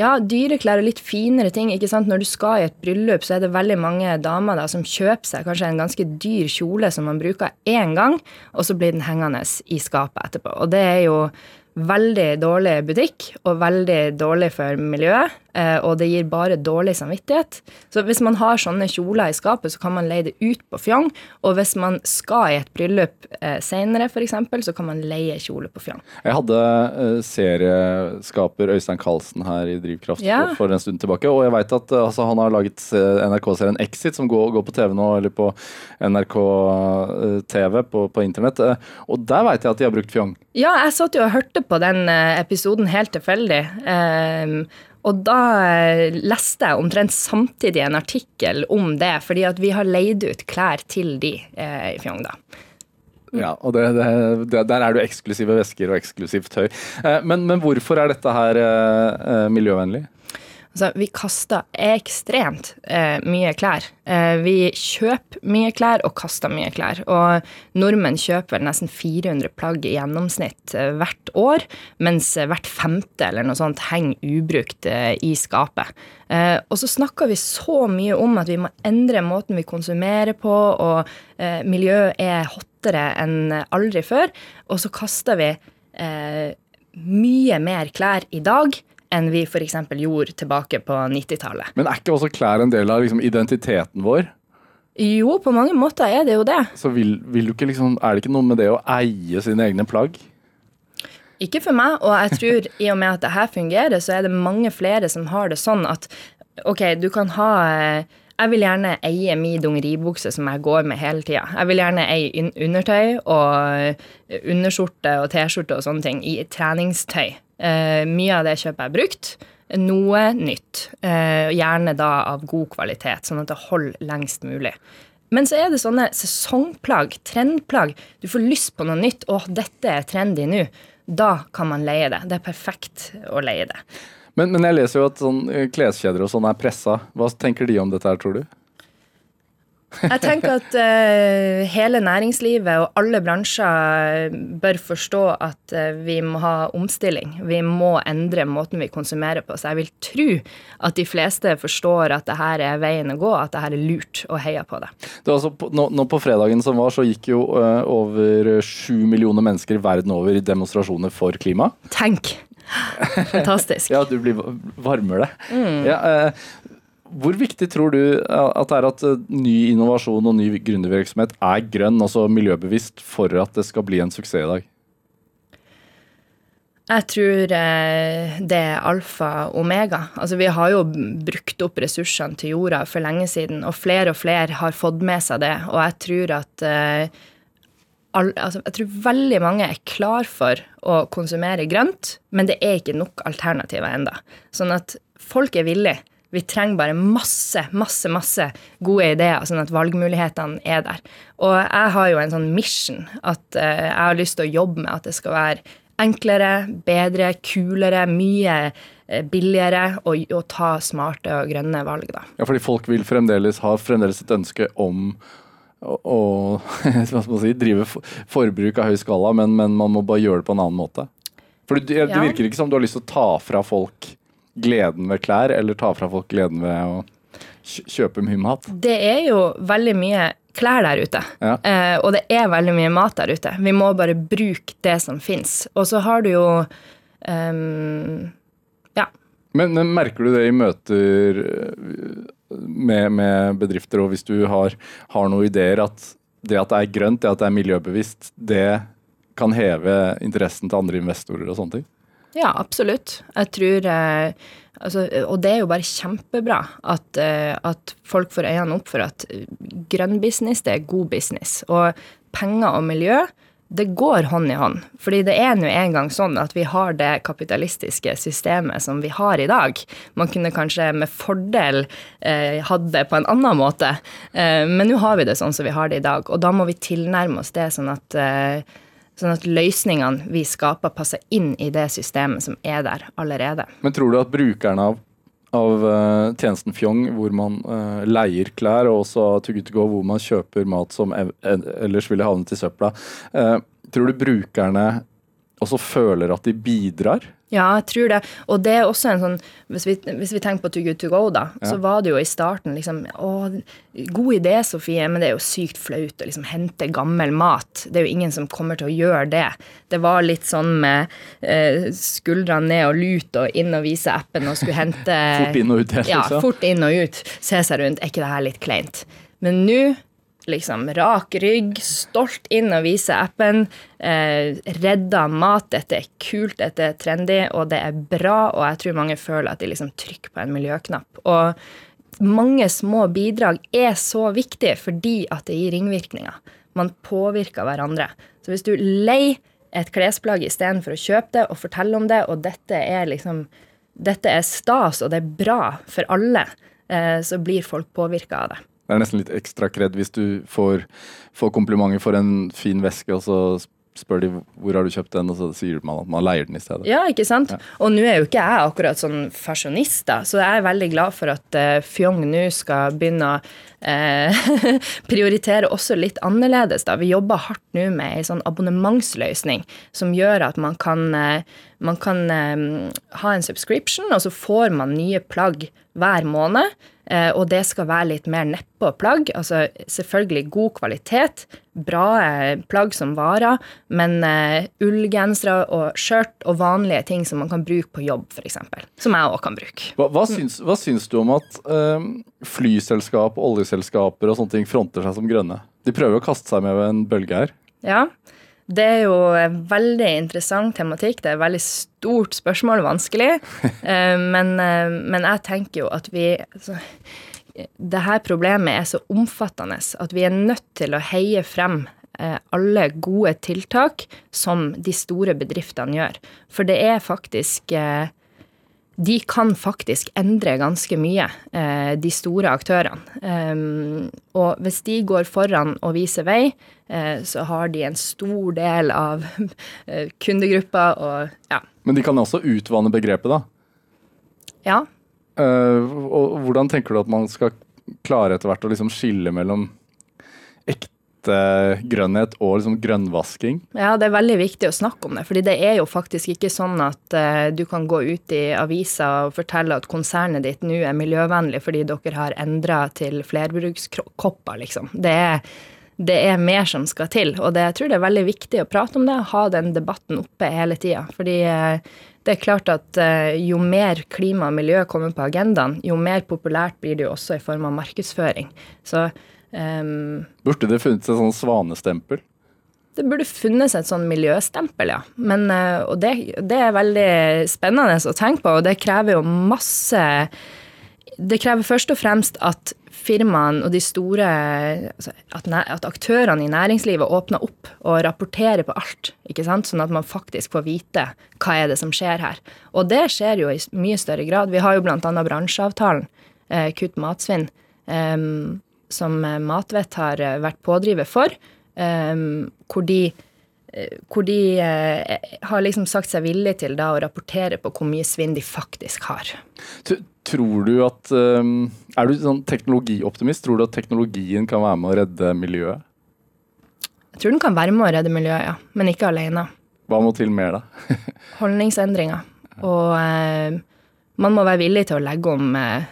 Ja, dyre klær og litt finere ting. ikke sant? Når du skal i et bryllup, så er det veldig mange damer da som kjøper seg kanskje en ganske dyr kjole som man bruker én gang, og så blir den hengende i skapet etterpå. Og det er jo veldig dårlig butikk og veldig dårlig for miljøet, og det gir bare dårlig samvittighet. Så hvis man har sånne kjoler i skapet, så kan man leie det ut på Fjong. Og hvis man skal i et bryllup eh, senere, f.eks., så kan man leie kjole på Fjong. Jeg hadde eh, serieskaper Øystein Carlsen her i Drivkraft Ja. for, en stund tilbake. Og jeg vet at eh, altså, han har laget eh, NRK-serien Exit, som går, går på TV nå, eller på NRK eh, TV på, på internett. Eh, og der vet jeg at de har brukt Fjong. Ja, jeg satt jo og hørte på den eh, episoden helt tilfeldig. Ehm, og da eh, leste jeg omtrent samtidig en artikkel om det, fordi at vi har leid ut klær til de eh, i Fjong, da. Ja, og det, det, Der er det eksklusive vesker og eksklusivt tøy. Eh, men, men hvorfor er dette her eh, eh, miljøvennlig? Altså, vi kaster ekstremt eh, mye klær. Eh, vi kjøper mye klær og kaster mye klær. Og nordmenn kjøper nesten 400 plagg i gjennomsnitt eh, hvert år, mens eh, hvert femte eller noe sånt henger ubrukt eh, i skapet. Eh, og så snakker vi så mye om at vi må endre måten vi konsumerer på, og miljøet er hottere enn aldri før. Og så kaster vi mye mer klær i dag enn vi f.eks. gjorde tilbake på 90-tallet. Men er ikke også klær en del av liksom, identiteten vår? Jo, på mange måter er det jo det. Så vil, vil du ikke liksom, Er det ikke noe med det å eie sine egne plagg? Ikke for meg, og jeg tror i og med at det her fungerer, så er det mange flere som har det sånn at OK, du kan ha jeg vil gjerne eie min dongeribukse som jeg går med hele tida. Jeg vil gjerne eie undertøy og underskjorte og T-skjorte og sånne ting i treningstøy. Uh, mye av det kjøper jeg brukt. Noe nytt. Uh, gjerne da av god kvalitet, sånn at det holder lengst mulig. Men så er det sånne sesongplagg, trendplagg. Du får lyst på noe nytt. Å, dette er trendy nå. Da kan man leie det. Det er perfekt å leie det. Men, men jeg leser jo at sånn, eh, kleskjeder og sånn er pressa. Hva tenker de om dette her, tror du? Jeg tenker at uh, hele næringslivet og alle bransjer bør forstå at uh, vi må ha omstilling. Vi må endre måten vi konsumerer på. Så jeg vil tro at de fleste forstår at det her er veien å gå, at det her er lurt, og heier på det. det altså, nå, nå, på fredagen som var, så gikk jo uh, over sju millioner mennesker verden over i demonstrasjoner for klima. Tenk! Fantastisk. ja, du blir varmere. Mm. Ja, eh, hvor viktig tror du at det er at eh, ny innovasjon og ny gründervirksomhet er grønn, altså miljøbevisst, for at det skal bli en suksess i dag? Jeg tror eh, det er alfa og omega. Altså, vi har jo brukt opp ressursene til jorda for lenge siden, og flere og flere har fått med seg det. Og jeg tror at eh, altså, jeg tror veldig mange er klar for å konsumere grønt, men det er ikke nok alternativer enda. Sånn at folk er villige. Vi trenger bare masse, masse, masse gode ideer, sånn at valgmulighetene er der. Og jeg har jo en sånn mission at uh, jeg har lyst til å jobbe med at det skal være enklere, bedre, kulere, mye eh, billigere å ta smarte og grønne valg, da. Ja, fordi folk vil fremdeles ha fremdeles et ønske om å si, drive forbruk av høy skala, men, men, man må bare gjøre det på en annen måte. For det, det, virker ikke som du har lyst til å ta fra folk gleden ved klær, eller ta fra folk gleden ved å kjøpe mye mat. Det er jo veldig mye klær der ute, ja. eh, og det er veldig mye mat der ute. Vi må bare bruke det som fins. Og så har du jo um, Ja. Men, men merker du det i møter med, med, bedrifter, og hvis du har, har noen ideer at det at det er grønt, det at det er miljøbevisst, det kan heve interessen til andre investorer og sånne ting? Ja, absolutt. Jeg tror eh, altså, Og det er jo bare kjempebra at, eh, at folk får øynene opp for at grønn business, det er god business. Og penger og miljø, det går hånd i hånd. Fordi det er nå engang sånn at vi har det kapitalistiske systemet som vi har i dag. Man kunne kanskje med fordel eh, hatt det på en annen måte, eh, men nå har vi det sånn som vi har det i dag. Og da må vi tilnærme oss det sånn at, eh, sånn at løsningene vi skaper, passer inn i det systemet som er der allerede. Men tror du at brukerne av av uh, tjenesten Fjong, hvor man uh, leier klær, og også To hvor man kjøper mat som ellers ville havnet i søpla. Uh, tror du brukerne også føler at de bidrar? Ja, jeg tror det. Og det er også en sånn Hvis vi, hvis vi tenker på Too Good To Go, da, ja. så var det jo i starten liksom Å, god idé, Sofie, men det er jo sykt flaut å liksom hente gammel mat. Det er jo ingen som kommer til å gjøre det. Det var litt sånn med eh, skuldrene ned og lut og inn og vise appen og skulle hente Fort inn og ut, helt, liksom. Ja, fort inn og ut. Se seg rundt. Er ikke det her litt kleint? Men nå liksom rak rygg, stolt inn og vise appen. Eh, redda mat. Dette er kult, dette er trendy, og det er bra. Og jeg tror mange føler at de liksom trykker på en miljøknapp. Og mange små bidrag er så viktig fordi at det gir ringvirkninger. Man påvirker hverandre. Så hvis du leier et klesplagg istedenfor å kjøpe det og fortelle om det, og dette er liksom dette er stas, og det er bra for alle, eh, så blir folk påvirka av det. Det er nesten litt ekstra kred hvis du får, får komplimenter for en fin veske, og så spør de hvor har du kjøpt den, og så sier man at man leier den i stedet. Ja, ikke sant? Og nå er jo ikke jeg akkurat sånn fasjonist, da, så jeg er veldig glad for at uh, Fjong nå skal begynne å uh, prioritere også litt annerledes. da. Vi jobber hardt nå med ei sånn abonnementsløsning som gjør at man kan, uh, man kan ha en subscription, og så får man nye plagg hver måned. Eh, og det skal være litt mer nedpå plagg. Altså selvfølgelig god kvalitet, bra eh, plagg som varer, men uh, ullgensere og skjørt og vanlige ting som man kan bruke på jobb, f.eks. Som jeg òg kan bruke. Hva, hva, syns, hva, syns, du om at uh, flyselskap, oljeselskaper og sånne ting fronter seg som grønne? De prøver å kaste seg med en bølge her. Ja, det er jo en veldig interessant tematikk. Det er et veldig stort spørsmål, vanskelig. Eh, men, eh, men jeg tenker jo at vi altså, det her problemet er så omfattende at vi er nødt til å heie frem eh, alle gode tiltak som de store bedriftene gjør. For det er faktisk de kan faktisk endre ganske mye, eh, de store aktørene. Um, og hvis de går foran og viser vei, eh, så har de en stor del av eh, kundegruppa og ja. Men de kan også utvanne begrepet, da? Ja. og hvordan tenker du at man skal klare etter hvert å liksom skille mellom ekte grønnhet og liksom grønnvasking? Ja, det er veldig viktig å snakke om det. fordi det er jo faktisk ikke sånn at uh, du kan gå ut i avisa og fortelle at konsernet ditt nå er miljøvennlig fordi dere har endra til flerbrukskopper, liksom. Det er, det er mer som skal til. Og det, jeg tror det er veldig viktig å prate om det, ha den debatten oppe hele tida. Fordi uh, det er klart at jo mer klima og miljø kommer på agendaen, jo mer populært blir det jo også i form av markedsføring. Så Um, burde det funnes et sånn svanestempel? Det burde funnes et sånn miljøstempel, ja. Men, uh, og det, det, er veldig spennende å tenke på, og det krever jo masse Det krever først og fremst at firmaene og de store altså, at, at, aktørene i næringslivet åpner opp og rapporterer på alt. ikke sant? Sånn at man faktisk får vite hva er det som skjer her. Og det skjer jo i mye større grad. Vi har jo bl.a. bransjeavtalen, eh, Kutt matsvinn. Um, som eh, Matvett har eh, vært pådriver for, um, hvor de, hvor de har liksom sagt seg villige til da å rapportere på hvor mye svinn de faktisk har. Tror du at Er du sånn teknologioptimist? Tror du at teknologien kan være med å redde miljøet? Jeg tror den kan være med å redde miljøet, ja. Men ikke alene. Hva må til mer, da? Holdningsendringer. Og eh, man må være villig til å legge om eh,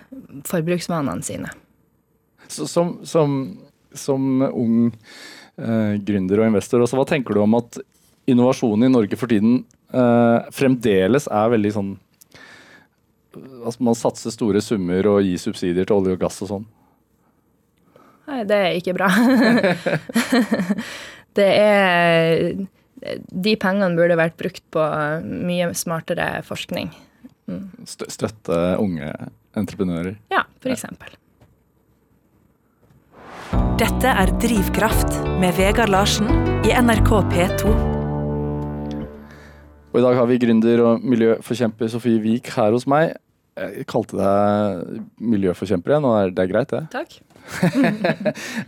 forbruksvanene sine som, som, som ung eh, gründer og investor, også, hva tenker du om at innovasjonen i Norge for tiden eh, fremdeles er veldig sånn Altså man satser store summer og gir subsidier til olje og gass og sånn? Nei, det er ikke bra. det er De pengene burde vært brukt på mye smartere forskning. Mm. Støtte unge entreprenører? Ja, for eksempel. Dette er Drivkraft med Vegard Larsen i NRK P2. Og I dag har vi gründer og miljøforkjemper Sofie Wiik her hos meg. Jeg kalte deg miljøforkjemper igjen, og det er greit, det? Takk.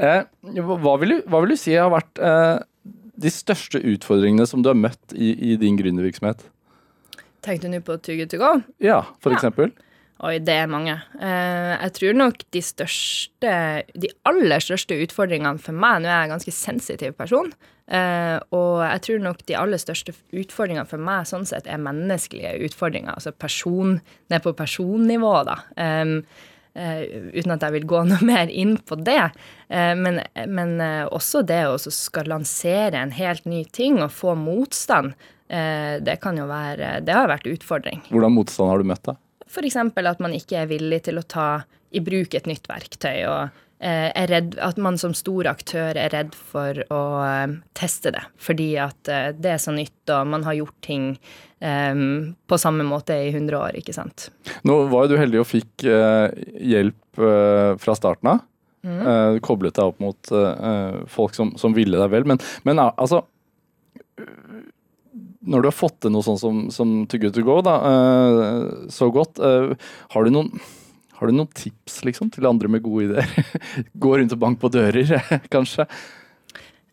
Eh, hva, vil du, hva, vil du, si har vært eh, de største utfordringene som du har møtt i, i din gründervirksomhet? Tenkte du nå på Too Good To Go? Ja, for ja. eksempel. Oi, det er mange. Eh, jeg tror nok de største De aller største utfordringene for meg Nå er jeg en ganske sensitiv person. Eh, og jeg tror nok de aller største utfordringene for meg sånn sett er menneskelige utfordringer. Altså person, ned på personnivå, da. Uh, uten at jeg vil gå noe mer inn på det. Men, men også det å skal lansere en helt ny ting og få motstand, det kan jo være Det har vært utfordring. Hvordan motstand har du møtt, da? F.eks. at man ikke er villig til å ta i bruk et nytt verktøy. og eh, er redd, At man som stor aktør er redd for å um, teste det. Fordi at uh, det er så nytt, og man har gjort ting um, på samme måte i 100 år. ikke sant? Nå var jo du heldig og fikk uh, hjelp uh, fra starten av. Mm. koblet deg opp mot folk som, som, ville deg vel. Men, men altså når du har fått til noe sånn som, som To Good To Go da, uh, så godt, uh, har, du noen, har, du noen, tips liksom, til andre med gode ideer? Gå rundt og bank på dører, kanskje?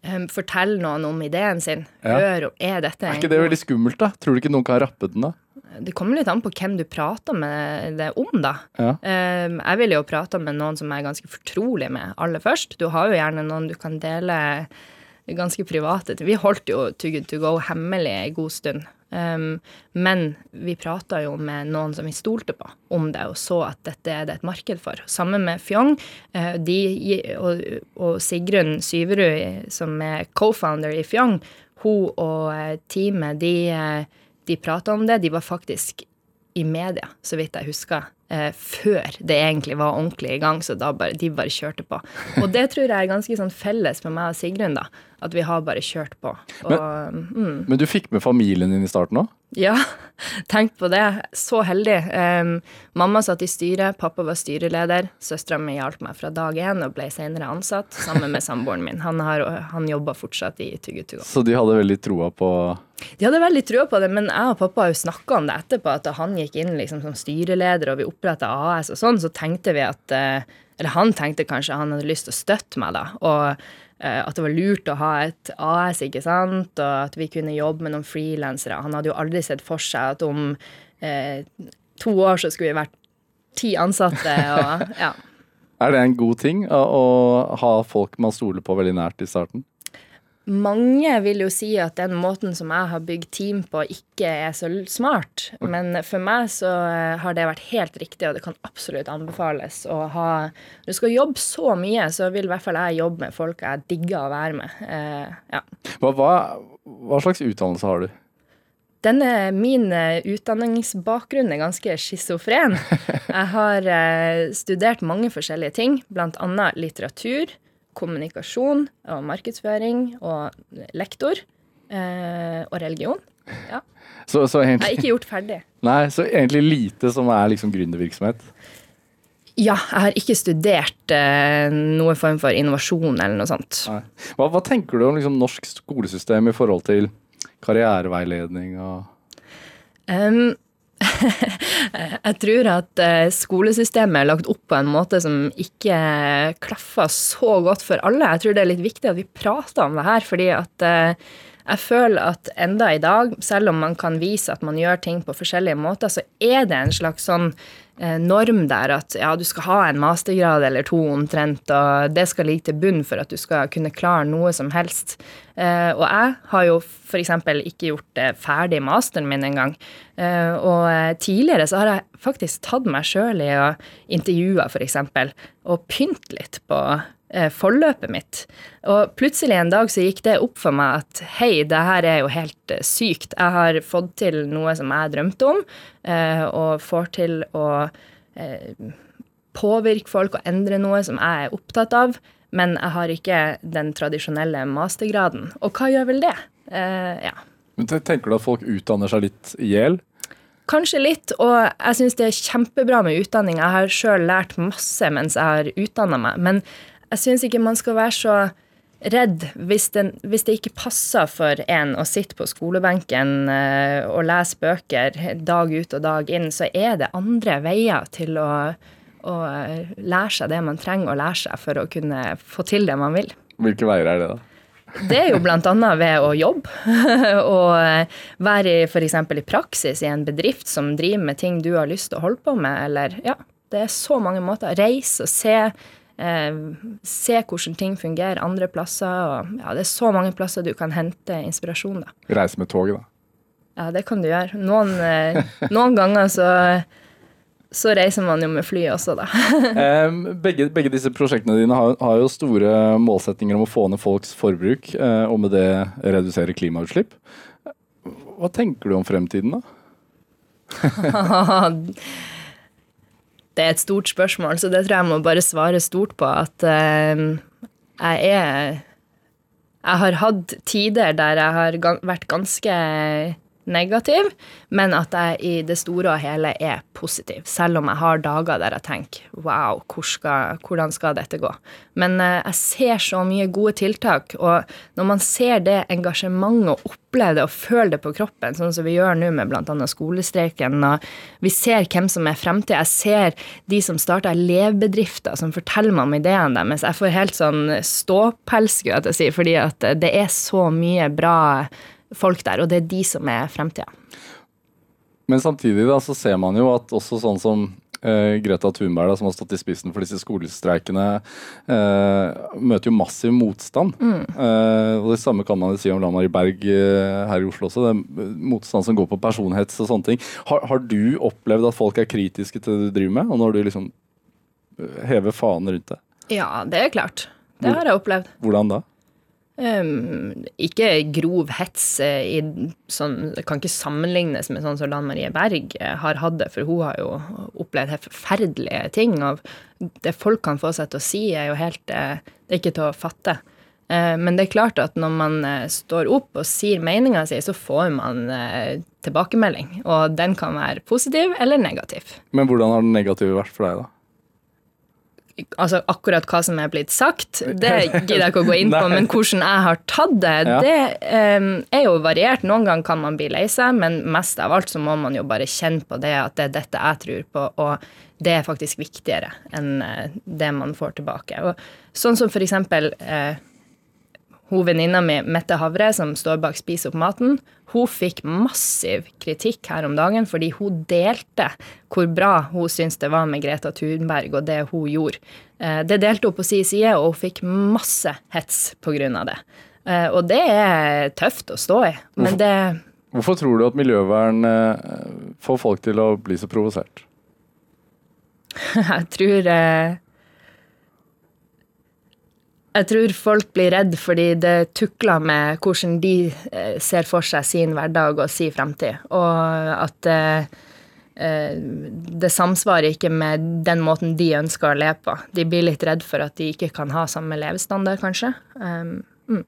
um, fortell noen om ideen sin. Ja. Hør er dette Er ikke det veldig skummelt, da? Tror du ikke noen kan rappe den, da? Det kommer litt an på hvem du prater med det om, da. Ja. Um, jeg ville jo prata med noen som jeg er ganske fortrolig med aller først. Du har jo gjerne noen du kan dele ganske private. Vi holdt jo Too Good To Go hemmelig en god stund. Um, men vi prata jo med noen som vi stolte på om det, og så at dette er det et marked for. Sammen med Fjong uh, de, og, og Sigrun Syverud, som er co-founder i Fjong, hun og eh, teamet, de, eh, de prata om det. De var faktisk i media, så vidt jeg husker, eh, før det egentlig var ordentlig i gang. Så bare, de bare kjørte på. Og det tror jeg er ganske sånn felles med meg og Sigrun, da. At vi har bare kjørt på. Og, mm, Men du fikk med familien din i starten òg? ja, tenk på det. Så heldig. Um, mamma satt i styret, pappa var styreleder. Søstera mi hjalp meg fra dag én og ble senere ansatt sammen med samboeren min. Han, har, han jobber fortsatt i Too Good To Go. Så de hadde veldig troa på De hadde veldig troa på det, men jeg og pappa har jo snakka om det etterpå, at da han gikk inn liksom som styreleder og vi oppretta AS og sånn, så tenkte vi at eh, Eller han tenkte kanskje han hadde lyst til å støtte meg, da. Og at det var lurt å ha et AS, ikke sant, og at vi kunne jobbe med noen frilansere. Han hadde jo aldri sett for seg at om eh, to år så skulle vi vært ti ansatte, og ja. Er det en god ting å, å ha folk man stoler på veldig nært i starten? Mange vil jo si at den måten som jeg har bygd team på, ikke er så smart. Men for meg så eh, har det vært helt riktig, og det kan absolutt anbefales å ha Når du skal jobbe så mye, så vil i hvert fall jeg jobbe med folk jeg digger å være med. Eh, ja. Hva, hva, hva slags utdannelse har du? Denne, min eh, utdanningsbakgrunn er ganske schizofren. Jeg har eh, studert mange forskjellige ting, bl.a. litteratur, kommunikasjon og markedsføring og lektor. eh, og religion. Ja. Så, så, Jeg har ikke gjort ferdig. nei, så egentlig lite som er liksom gründervirksomhet. Ja, jeg har ikke studert eh, noe form for innovasjon eller noe sånt. Hva, hva tenker du om liksom norsk skolesystem i forhold til karriereveiledning og Um, jeg tror at eh, skolesystemet er lagt opp på en måte som ikke klaffer så godt for alle. Jeg tror det er litt viktig at vi prater om det her, fordi at eh, jeg føler at enda i dag, selv om man kan vise at man gjør ting på forskjellige måter, så er det en slags sånn norm der at ja, du skal ha en mastergrad eller to omtrent, og det skal ligge til bunn for at du skal kunne klare noe som helst. Eh, og jeg har jo f.eks. ikke gjort eh, ferdig masteren min engang. Eh, og eh, tidligere så har jeg faktisk tatt meg sjøl i å intervjue f.eks. og pynte litt på eh, forløpet mitt. Og plutselig en dag så gikk det opp for meg at hei, det her er jo helt eh, sykt. Jeg har fått til noe som jeg drømte om, eh, og får til å eh, påvirke folk og endre noe som jeg er opptatt av, men jeg har ikke den tradisjonelle mastergraden. Og hva gjør vel det? Eh, ja. Men Tenker du at folk utdanner seg litt i hjel? Kanskje litt, og jeg syns det er kjempebra med utdanning. Jeg har sjøl lært masse mens jeg har utdanna meg, men jeg syns ikke man skal være så redd hvis, den, hvis det ikke passer for en å sitte på skolebenken eh, og lese bøker dag ut og dag inn, så er det andre veier til å, å lære seg det man trenger å lære seg for å kunne få til det man vil. Hvilke veier er det, da? Det er jo bl.a. ved å jobbe og eh, være f.eks. i praksis i en bedrift som driver med ting du har lyst til å holde på med, eller ja, det er så mange måter. Reise og se. Eh, se hvordan ting fungerer andre plasser. Og, ja, det er så mange plasser du kan hente inspirasjon. da. Reise med toget, da. Ja, det kan du gjøre. Noen, eh, noen ganger så, så reiser man jo med fly også, da. Begge, begge disse prosjektene dine har, har jo store målsettinger om å få ned folks forbruk, eh, og med det redusere klimautslipp. Hva tenker du om fremtiden, da? Det er et stort spørsmål, så det tror jeg må bare svare stort på. At eh, jeg er Jeg har hatt tider der jeg har vært ganske negativ, men at jeg i det store og hele er positiv. Selv om jeg har dager der jeg tenker wow, hvor skal, hvordan skal dette gå? Men eh, jeg ser så mye gode tiltak, og når man ser det engasjementet og opplever det og føler det på kroppen, sånn som vi gjør nå med bl.a. skolestreiken, og vi ser hvem som er fremtida, jeg ser de som starter elevbedrifter, som forteller meg om ideene deres, jeg får helt sånn ståpels, skulle jeg til å si, fordi at det er så mye bra folk der, og det er de som er fremtida. Men samtidig da, så ser man jo at også sånn som eh, Greta Thunberg, da, som har stått i spissen for disse skolestreikene, eh, møter jo massiv motstand. Eh, og Det samme kan man si om Lan Berg eh, her i Oslo også. Det er motstand som går på personhets og sånne ting. Har, har du opplevd at folk er kritiske til det du driver med, og når du liksom eh, hever fanen rundt det? Ja, det er klart. Det har jeg opplevd. Hvordan da? Um, ikke grov hets eh, i sånn Det kan ikke sammenlignes med sånn som Lan Marie Berg eh, har hatt det, for hun har jo opplevd helt forferdelige ting. Og det folk kan få seg til å si, er jo helt eh, Det er ikke til å fatte. Uh, Men det er klart at når man står opp og sier meninga si, så får man uh, tilbakemelding. Og den kan være positiv eller negativ. Men hvordan har den negative vært for deg, da? Altså akkurat hva som er blitt sagt, det gidder jeg ikke å gå inn på, men hvordan jeg har tatt det, Ja. det um, er jo variert. Noen ganger kan man bli lei seg, men mest av alt så må man jo bare kjenne på det at det er dette jeg tror på, og det er faktisk viktigere enn eh, det man får tilbake. Og sånn som for eksempel eh, hun venninna mi, Mette Havre, som står bak Spis opp maten, hun fikk massiv kritikk her om dagen fordi hun delte hvor bra hun syntes det var med Greta Thunberg og det hun gjorde. Eh, Det delte hun på sin side, og hun fikk masse hets av det. Eh, Og det er tøft å stå i, men det Hvorfor tror du at miljøvern eh, får folk til å bli så provosert? Jeg tror Jeg tror folk blir redd fordi det tukler med hvordan de eh, ser for seg sin hverdag og sin fremtid. Og at eh, eh, det samsvarer ikke med den måten de ønsker å leve på. De blir litt redd for at de ikke kan ha samme levestandard, kanskje. Um, mm.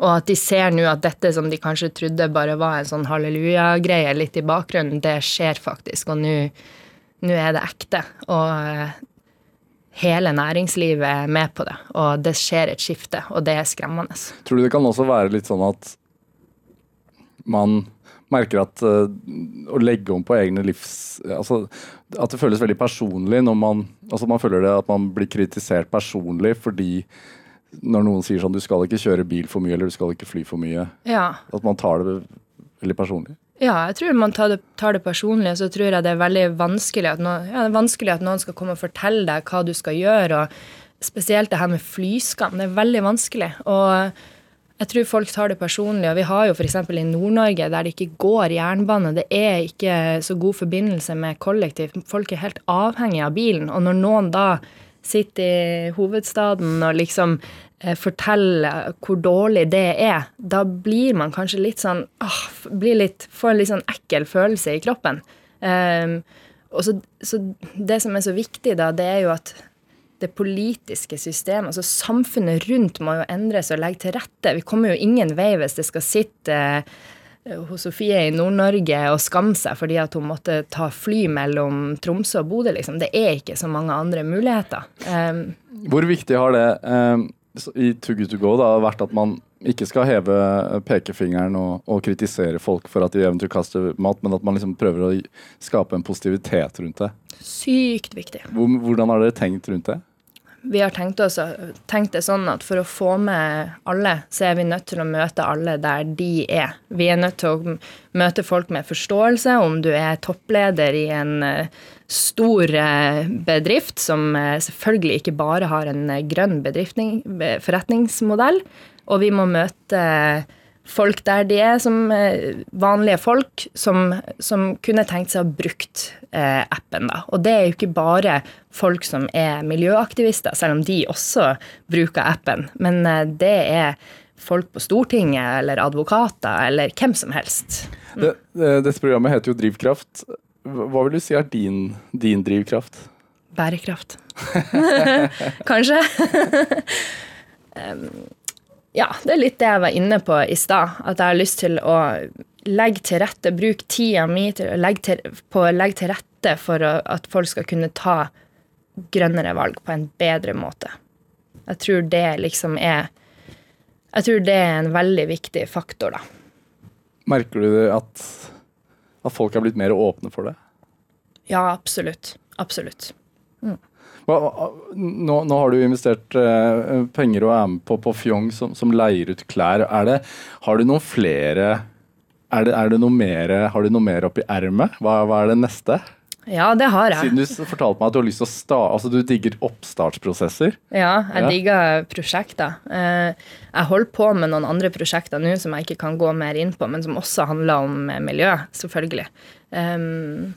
Og at de ser nå at dette som de kanskje trodde bare var en sånn halleluja-greie litt i bakgrunnen, det skjer faktisk, og nå er det ekte. Og hele næringslivet med på det. Og det skjer et skifte, og det er skremmende. Tror du det kan også være litt sånn at man merker at uh, å legge om på egne livs... Altså, at det føles veldig personlig når man Altså man føler det at man blir kritisert personlig fordi når noen sier sånn du skal ikke kjøre bil for mye eller du skal ikke fly for mye, Ja. at man tar det veldig personlig. Ja, jeg tror man tar det, tar det personlig, og så tror jeg det er veldig vanskelig at, noen, ja, vanskelig at noen skal komme og fortelle deg hva du skal gjøre. og Spesielt det her med flyskam. Det er veldig vanskelig. Og jeg tror folk tar det personlig. og Vi har jo f.eks. i Nord-Norge der det ikke går jernbane. Det er ikke så god forbindelse med kollektiv. Folk er helt avhengig av bilen. Og når noen da sitter i hovedstaden og liksom forteller hvor dårlig det er, da blir man kanskje litt sånn åh, blir litt, Får en litt sånn ekkel følelse i kroppen. Um, og så, så det som er så viktig, da, det er jo at det politiske systemet, altså samfunnet rundt, må jo endres og legge til rette. Vi kommer jo ingen vei hvis det skal sitte eh, hos Sofie i Nord-Norge og skamme seg fordi at hun måtte ta fly mellom Tromsø og Bodø. Liksom. Det er ikke så mange andre muligheter. Um, Hvor viktig har det eh, i Too Good To Go da, vært at man ikke skal heve pekefingeren og, og kritisere folk for at de eventuelt kaster mat, men at man liksom prøver å skape en positivitet rundt det? sykt viktig. Hvordan har dere tenkt rundt det? Vi har tenkt, oss, tenkt det sånn at for å få med alle, så er vi nødt til å møte alle der de er. Vi er nødt til å møte folk med forståelse, om du er toppleder i en eh, stor eh, bedrift som eh, selvfølgelig ikke bare har en grønn forretningsmodell, og vi må møte folk der de er, som eh, vanlige folk som, som kunne tenkt seg å brukt eh, appen. da. Og det er jo ikke bare folk som er miljøaktivister, selv om de også bruker appen. Men eh, det er folk på Stortinget eller advokater eller hvem som helst. det? det- Dette programmet heter jo Drivkraft. Hva vil du si er din, din drivkraft? Bærekraft. Kanskje. Em, ja, det er litt det jeg var inne på i stad. At jeg har lyst til å legge til rette, bruke tida mi legge til, på å legge til rette for å, at folk skal kunne ta grønnere valg på en bedre måte. Jeg tror det liksom er Jeg tror det er en veldig viktig faktor, da. Merker du at, at folk er blitt mer åpne for det? Ja, absolutt. Absolutt. Nå, nå har du investert eh, penger og er med på, på Fjong som, som leier ut klær. Det, har du noen flere er det, er det noe mer, Har du noe mer oppi ermet? Hva, hva er det neste? Ja, det har jeg. Siden du fortalte meg at du har lyst til å sta, altså du digger oppstartsprosesser. Ja, jeg Ja. digger prosjekter. Eh, Jeg holder på med noen andre prosjekter nå som jeg ikke kan gå mer inn på, men som også handler om eh, miljø, selvfølgelig. Um,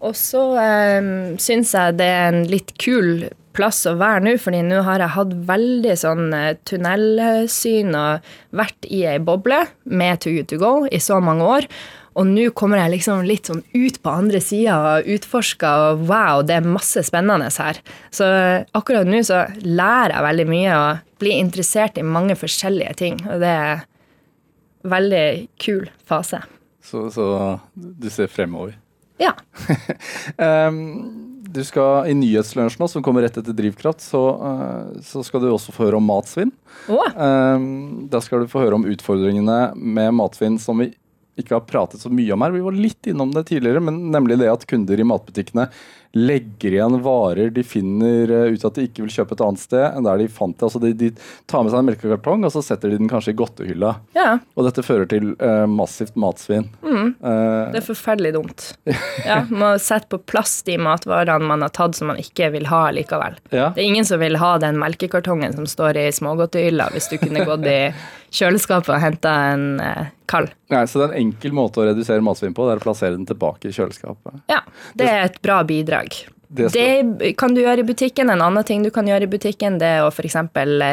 og så eh, syns jeg det er en litt kul plass å være nå, fordi nå har jeg hatt veldig sånn eh, tunnelsyn og vært i ei boble med Too Good To Go i så mange år. Og nå kommer jeg liksom litt sånn ut på andre sida og utforsker, og wow, det er masse spennende her. Så akkurat nå så lærer jeg veldig mye og blir interessert i mange forskjellige ting. Og det er en veldig kul fase. Så, så du ser fremover. Ja. Du skal I Nyhetslunsjen, som kommer rett etter Drivkraft, så, eh, så skal du også få høre om matsvinn. Oh. Da skal du få høre om utfordringene med matsvinn som vi ikke har pratet så mye om her. Vi var litt innom det tidligere, men nemlig det at kunder i matbutikkene legger igjen varer de finner eh, ut at de ikke vil kjøpe et annet sted enn der de fant det. Altså de, de tar med seg en melkekartong, og så setter de den kanskje i godtehylla. ja. Og dette fører til uh, massivt matsvinn. Eh, Det er forferdelig dumt. Ja, Må sette på plass de matvarene man har tatt som man ikke vil ha likevel. ja. Det er ingen som vil ha den melkekartongen som står i smågodtehylla, hvis du kunne gått i kjøleskapet og henta en uh, kald. Nei, så det er en enkel måte å redusere matsvinn på, det er å plassere den tilbake i kjøleskapet. Ja, det er et bra bidrag. Det skal- Det kan du gjøre i butikken. En annen ting du kan gjøre i butikken, det er å f.eks.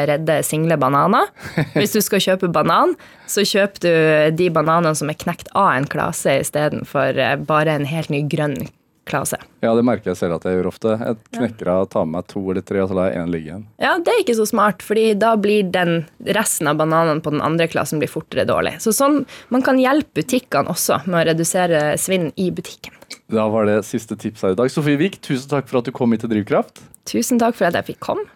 redde single bananer. Hvis du skal kjøpe banan, så kjøper du de bananene som er knekt av en klase, istedenfor eh, bare en helt ny grønn klase. Ja, det merker jeg selv at jeg gjør ofte. Jeg knekker av, tar med meg to eller tre, og så lar jeg én ligge igjen. Ja, det er ikke så smart, fordi da blir den resten av bananene på den andre klassen blir fortere dårlig. Så sånn, man kan hjelpe butikkene også med å redusere svinn i butikken. Da var det siste tips her i dag. Sofie Wiik, tusen takk for at du kom hit til Drivkraft. Tusen takk for at jeg fikk komme.